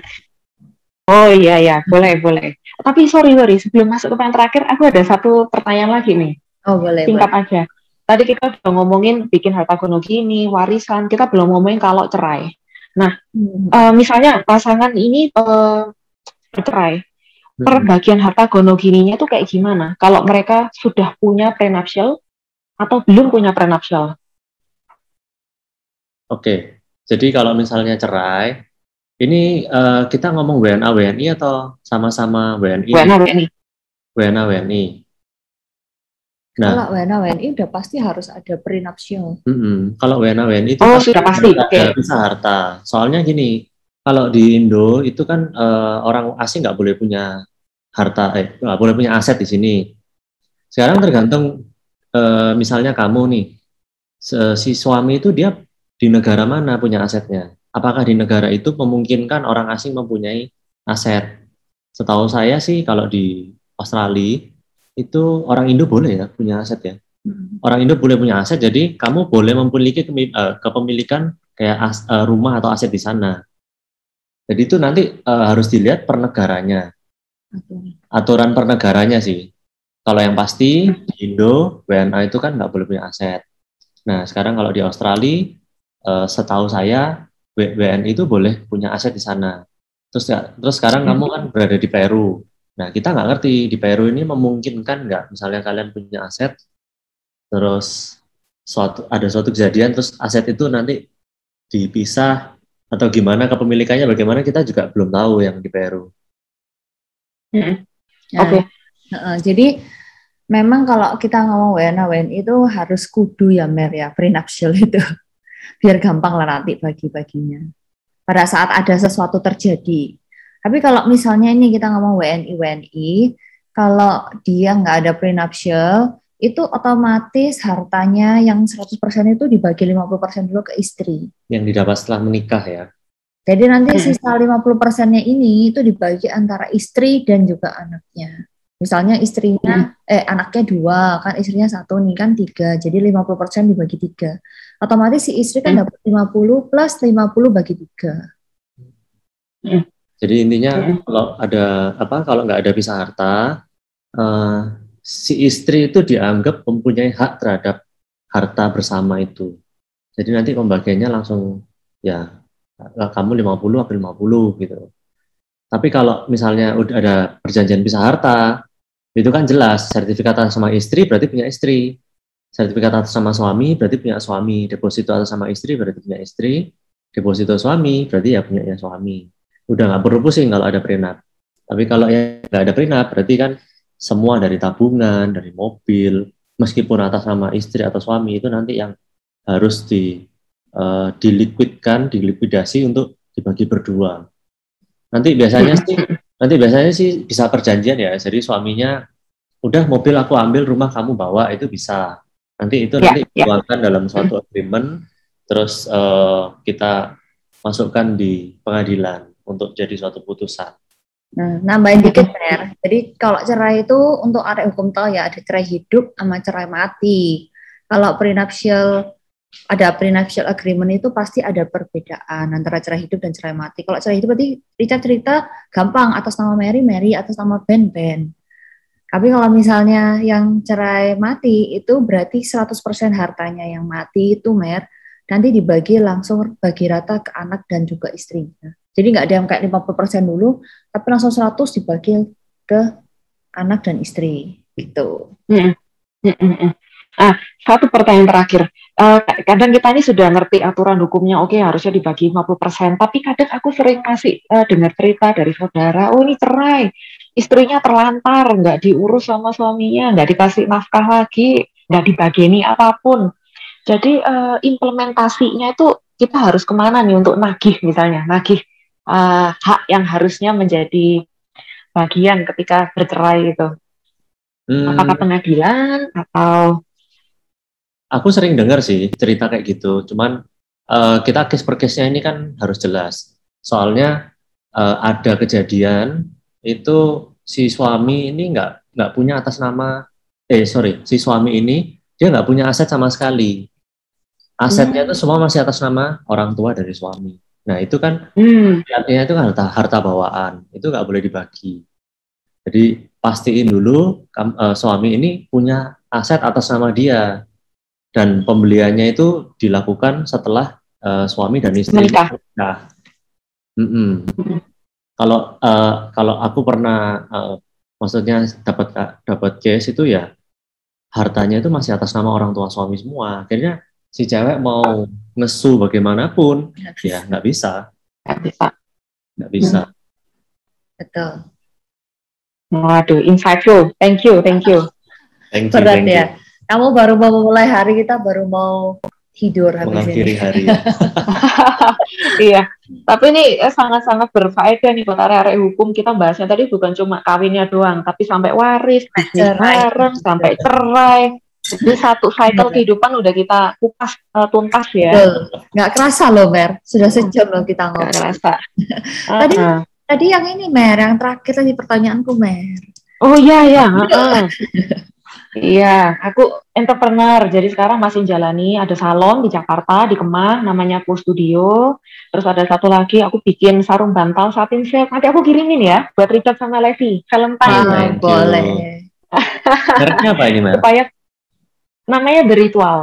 Oh iya ya, boleh boleh. Tapi sorry sorry, sebelum masuk ke pertanyaan terakhir, aku ada satu pertanyaan lagi nih, Oh boleh, singkat boleh. aja. Tadi kita udah ngomongin bikin harta gono gini, warisan, kita belum ngomongin kalau cerai. Hmm. Eh, misalnya pasangan ini eh, bercerai, Hmm. perbagian harta gono gininya tuh kayak gimana? Kalau mereka sudah punya prenuptial atau belum punya prenuptial? Oke, jadi kalau misalnya cerai, ini eh, kita ngomong WNA WNI atau sama-sama WNI WNA WNI. WNA WNI. Nah, Kalau WNA WNI udah pasti harus ada prenuptial. mm-mm. kalau WNA WNI itu Oh, pasti sudah pasti, ada bisa harta. Soalnya gini, kalau di Indo itu kan eh, orang asing nggak boleh punya harta, eh nggak boleh punya aset di sini. Sekarang tergantung eh, misalnya kamu nih, se- si suami itu dia di negara mana punya asetnya? Apakah di negara itu memungkinkan orang asing mempunyai aset? Setahu saya sih kalau di Australia itu orang Indo boleh ya punya aset ya Hmm. orang Indo boleh punya aset, jadi kamu boleh memiliki eh, kepemilikan kayak as- eh, rumah atau aset di sana. Jadi itu nanti eh, harus dilihat per negaranya, aturan per negaranya sih. Kalau yang pasti di Indo WNA itu kan nggak boleh punya aset. Nah sekarang kalau di Australia, eh, setahu saya WNI itu boleh punya aset di sana. Terus ya- terus sekarang kamu kan berada di Peru. Nah kita nggak ngerti di Peru ini memungkinkan nggak misalnya kalian punya aset terus suatu ada suatu kejadian terus aset itu nanti dipisah atau gimana kepemilikannya bagaimana kita juga belum tahu yang di Peru. Mm-mm. Nah, Oke. heeh, jadi memang kalau kita ngomong WNA WNI itu harus kudu ya Mer ya prenuptial itu biar gampang lah nanti bagi-baginya pada saat ada sesuatu terjadi. Tapi kalau misalnya ini kita ngomong WNI WNI, kalau dia nggak ada prenuptial itu otomatis hartanya yang 100% itu dibagi 50% dulu ke istri. yang didapat setelah menikah ya. Jadi nanti Hmm. sisa 50%-nya ini itu dibagi antara istri dan juga anaknya. Misalnya istrinya, eh anaknya dua, kan istrinya satu nih kan tiga, jadi 50% dibagi tiga. Otomatis si istri kan Hmm. dapat 50 plus 50 bagi tiga. Jadi intinya Mm. kalau ada apa kalau nggak ada pisah harta, eh, si istri itu dianggap mempunyai hak terhadap harta bersama itu. Jadi nanti pembagiannya langsung ya kamu 50 aku 50 gitu. Tapi kalau misalnya udah ada perjanjian pisah harta, itu kan jelas sertifikat atas sama istri berarti punya istri. Sertifikat atas sama suami berarti punya suami. Deposito atas sama istri berarti punya istri. Deposito suami berarti ya punya suami udah nggak perlu pusing kalau ada prenup. Tapi kalau yang nggak ada prenup, berarti kan semua dari tabungan, dari mobil, meskipun atas nama istri atau suami itu nanti yang harus di eh, dilikuidkan, dilikuidasi untuk dibagi berdua. Nanti biasanya sih, nanti biasanya sih bisa perjanjian ya. Jadi suaminya udah mobil aku ambil, rumah kamu bawa itu bisa. Nanti itu Ya, nanti ya. dituangkan dalam suatu agreement, terus eh, kita masukkan di pengadilan untuk jadi suatu putusan. Nah, nambahin dikit Mer. Jadi kalau cerai itu untuk arek hukum tahu ya ada cerai hidup sama cerai mati. Kalau prenuptial ada prenuptial agreement itu pasti ada perbedaan antara cerai hidup dan cerai mati. Kalau cerai hidup berarti Richard cerita gampang atas nama Mary, Mary atas nama Ben, Ben. Tapi kalau misalnya yang cerai mati itu berarti 100% hartanya yang mati itu Mer nanti dibagi langsung bagi rata ke anak dan juga istrinya. Jadi nggak ada yang kayak 50% dulu, tapi langsung 100 dibagi ke anak dan istri. Gitu. Ah, satu pertanyaan terakhir. Uh, kadang kita ini sudah ngerti aturan hukumnya, oke harusnya dibagi 50%, tapi kadang aku sering kasih uh, dengar cerita dari saudara, oh ini cerai, istrinya terlantar, nggak diurus sama suaminya, nggak dikasih nafkah lagi, nggak dibageni apa pun. Jadi uh, implementasinya itu kita harus ke mana nih untuk nagih misalnya, nagih uh, hak yang harusnya menjadi bagian ketika bercerai itu. Hmm. Apakah pengadilan atau aku sering dengar sih cerita kayak gitu. Cuman uh, kita case per case-nya ini kan harus jelas. Soalnya uh, ada kejadian itu si suami ini nggak nggak punya atas nama eh sorry si suami ini dia nggak punya aset sama sekali. Asetnya itu hmm. semua masih atas nama orang tua dari suami. Nah itu kan hmm. artinya itu kan harta harta bawaan itu nggak boleh dibagi. Jadi pastiin dulu uh, suami ini punya aset atas nama dia dan pembeliannya itu dilakukan setelah uh, suami dan istri menikah. Nah, mm -mm. Kalau uh, kalau aku pernah uh, maksudnya dapat dapat case itu ya hartanya itu masih atas nama orang tua suami semua. Akhirnya si cewek mau ngesu bagaimanapun ya nggak bisa. Nggak bisa. Nggak bisa. Hmm. Betul. Waduh, insightful. Thank you, thank you. Thank you, Berat thank ya. You kamu baru mau memulai hari kita baru mau tidur habis Mengakhiri ini. hari. iya. Tapi ini eh, sangat-sangat berfaedah nih buat area-area hukum. Kita bahasnya tadi bukan cuma kawinnya doang, tapi sampai waris, cerai, bareng, sampai cerai. Jadi satu cycle iya. kehidupan udah kita kupas uh, tuntas ya. Betul. Nggak kerasa loh Mer, sudah sejam loh kita ngobrol. Nggak kerasa. tadi uh -huh. tadi yang ini Mer, yang terakhir tadi pertanyaanku Mer. Oh iya iya. Uh -huh. Iya, aku entrepreneur. Jadi sekarang masih jalani ada salon di Jakarta di Kemang namanya Pool Studio. Terus ada satu lagi aku bikin sarung bantal satin silk. Nanti aku kirimin ya buat Richard sama Levi. Valentine. Ah, boleh. Mereknya apa ini, Mbak? Supaya namanya The Ritual.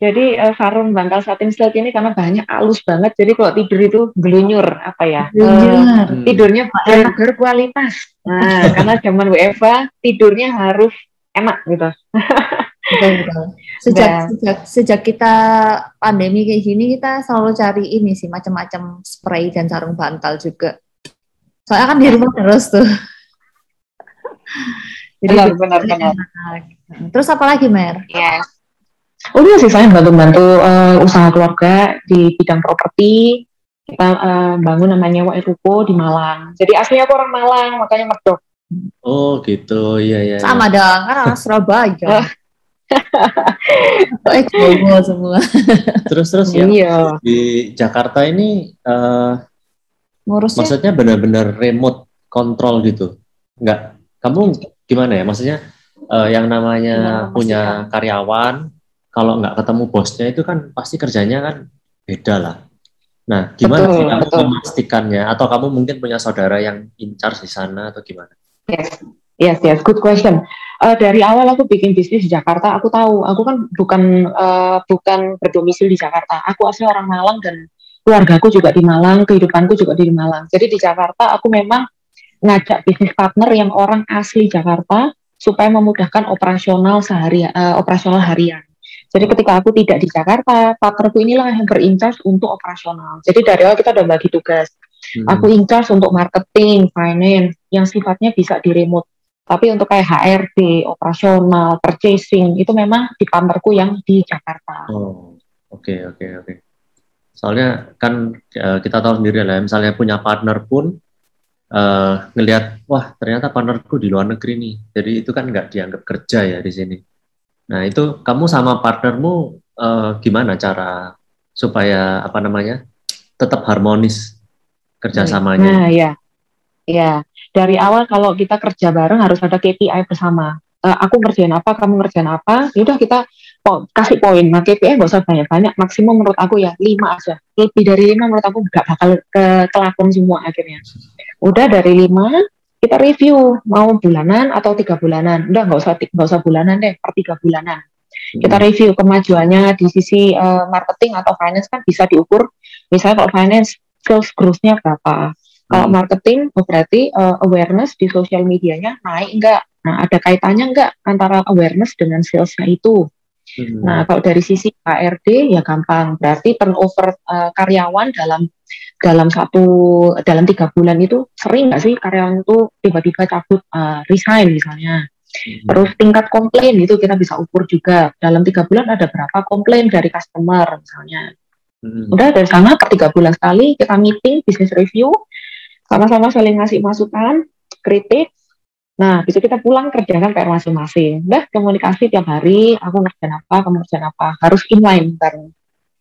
Jadi uh, sarung bantal satin silk ini karena banyak halus banget. Jadi kalau tidur itu glunyur apa ya? Uh, tidurnya berkualitas. Nah, karena zaman WFA tidurnya harus enak gitu. Sejak Dan, sejak sejak kita pandemi kayak gini kita selalu cari ini sih macam-macam spray dan sarung bantal juga. Soalnya kan di rumah terus tuh. Jadi benar, benar, benar. Terus apa lagi, Mer? Yes. Oh iya sih saya bantu-bantu uh, usaha keluarga di bidang properti. Kita uh, bangun namanya Wai Ruko di Malang. Jadi aslinya aku orang Malang, makanya merdok Oh gitu, iya iya. Sama iya. dong, kan orang Surabaya. Baik semua. Terus terus ya iya. di Jakarta ini uh, Ngurusnya? maksudnya benar-benar remote control gitu. Enggak. Kamu gimana ya? Maksudnya uh, yang namanya ya, punya karyawan kalau nggak ketemu bosnya itu kan pasti kerjanya kan beda lah. Nah, gimana betul, sih kamu betul. memastikannya? Atau kamu mungkin punya saudara yang in charge di sana atau gimana? Yes, yes, yes. Good question. Uh, dari awal aku bikin bisnis di Jakarta, aku tahu aku kan bukan uh, bukan berdomisili di Jakarta. Aku asli orang Malang dan keluargaku juga di Malang, kehidupanku juga di Malang. Jadi di Jakarta aku memang ngajak bisnis partner yang orang asli Jakarta supaya memudahkan operasional sehari uh, operasional harian. Jadi ketika aku tidak di Jakarta, partnerku inilah yang berincas untuk operasional. Jadi dari awal kita udah bagi tugas. Hmm. Aku in charge untuk marketing, finance, yang sifatnya bisa di remote. Tapi untuk kayak HRD, operasional, purchasing, itu memang di partnerku yang di Jakarta. Oh, oke, okay, oke, okay, oke. Okay. Soalnya kan uh, kita tahu sendiri lah, misalnya punya partner pun uh, ngelihat, wah ternyata partnerku di luar negeri nih. Jadi itu kan nggak dianggap kerja ya di sini. Nah itu kamu sama partnermu uh, gimana cara supaya apa namanya tetap harmonis kerjasamanya. Nah, ya, ya. Dari awal kalau kita kerja bareng harus ada KPI bersama. Uh, aku ngerjain apa, kamu ngerjain apa. Yaudah kita po kasih poin. Nah KPI nggak usah banyak-banyak. Maksimum menurut aku ya lima aja. Lebih dari lima menurut aku nggak bakal ke kelakon semua akhirnya. Udah dari lima kita review mau bulanan atau tiga bulanan. Udah nggak usah nggak usah bulanan deh, per tiga bulanan. Kita hmm. review kemajuannya di sisi uh, marketing atau finance kan bisa diukur. Misalnya kalau finance sales growth-nya berapa. Kalau hmm. marketing, oh berarti uh, awareness di sosial medianya naik enggak? Nah, ada kaitannya enggak antara awareness dengan salesnya itu? Hmm. Nah, kalau dari sisi HRD ya gampang. Berarti turnover uh, karyawan dalam dalam satu dalam tiga bulan itu sering nggak sih karyawan itu tiba-tiba cabut uh, resign misalnya. Hmm. Terus tingkat komplain itu kita bisa ukur juga. Dalam tiga bulan ada berapa komplain dari customer misalnya. Hmm. Udah dari sana ke tiga bulan sekali kita meeting, business review, sama-sama saling ngasih masukan, kritik, Nah, bisa kita pulang kerjakan PR masing-masing. Udah komunikasi tiap hari, aku ngerjain apa, kamu ngerjain apa. Harus inline bareng.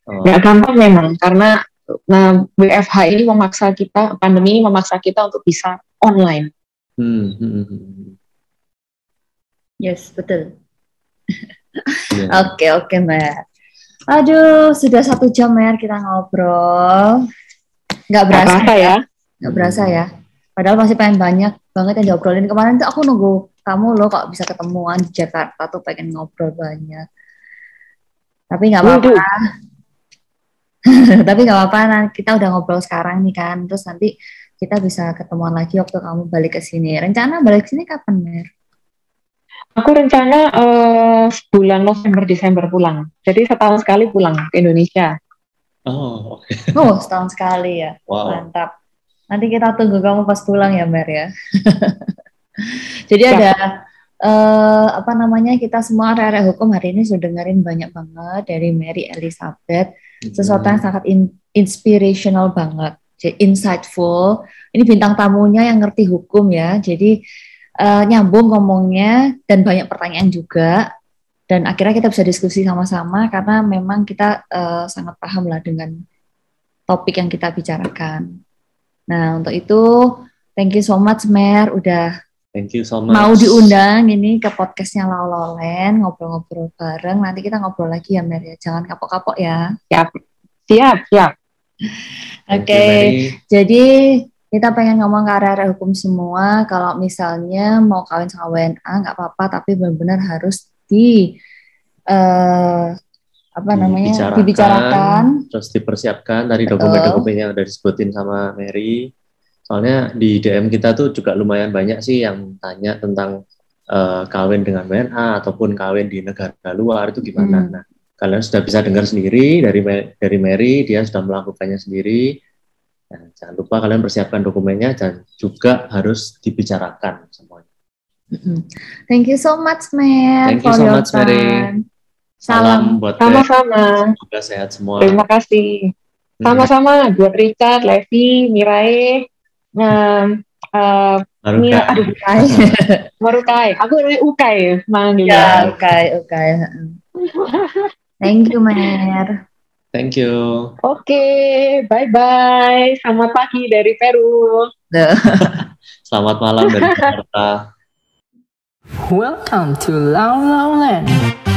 Oh. Gak gampang memang, karena nah, WFH ini memaksa kita, pandemi ini memaksa kita untuk bisa online. Hmm. hmm, hmm, hmm. Yes, betul. Ya. Oke, oke, Mer. Aduh, sudah satu jam, Mer, kita ngobrol. Gak berasa, Gak berasa ya? Gak berasa ya? Padahal masih pengen banyak banget yang diobrolin. Kemarin tuh aku nunggu kamu loh kok bisa ketemuan di Jakarta tuh pengen ngobrol banyak. Tapi nggak apa-apa. Tapi nggak apa-apa, kita udah ngobrol sekarang nih kan. Terus nanti kita bisa ketemuan lagi waktu kamu balik ke sini. Rencana balik ke sini kapan, Mer? Aku rencana uh, bulan November Desember pulang. Jadi setahun sekali pulang ke Indonesia. Oh, okay. oh setahun sekali ya. Wow. Mantap. Nanti kita tunggu kamu pas pulang ya, Mer ya. Jadi ya. ada uh, apa namanya kita semua area hukum hari ini sudah dengerin banyak banget dari Mary Elizabeth, hmm. sesuatu yang sangat in, inspirational banget, jadi insightful. Ini bintang tamunya yang ngerti hukum ya, jadi uh, nyambung ngomongnya dan banyak pertanyaan juga. Dan akhirnya kita bisa diskusi sama-sama karena memang kita uh, sangat paham lah dengan topik yang kita bicarakan. Nah, untuk itu thank you so much Mer udah Thank you so much. Mau diundang ini ke podcastnya Laulolen, ngobrol-ngobrol bareng. Nanti kita ngobrol lagi ya Mer ya. Jangan kapok-kapok ya. Siap, siap, siap. Oke, okay. jadi kita pengen ngomong ke area hukum semua. Kalau misalnya mau kawin sama WNA nggak apa-apa, tapi benar-benar harus di uh, apa namanya? Dibicarakan, dibicarakan. terus dipersiapkan. Dari dokumen-dokumen yang udah disebutin sama Mary. Soalnya di DM kita tuh juga lumayan banyak sih yang tanya tentang uh, kawin dengan WNA ataupun kawin di negara luar itu gimana. Hmm. nah kalian sudah bisa dengar sendiri dari dari Mary dia sudah melakukannya sendiri. Nah, jangan lupa kalian persiapkan dokumennya dan juga harus dibicarakan semuanya. Thank you so much, Mary. Thank you so much, Mary. Salam buat sama-sama. Semoga sehat semua. Terima kasih. Hmm. Sama-sama buat Richard, Levi, Mirai, nah, uh, Mia, aduh, Ukai. Marukai. Aku namanya Ukai manggilnya. Ya, Ukai, Ukai. Thank you, Mer. Thank you. Oke, okay, bye-bye. Selamat pagi dari Peru. Selamat malam dari Jakarta. Welcome to Lao Lao Land.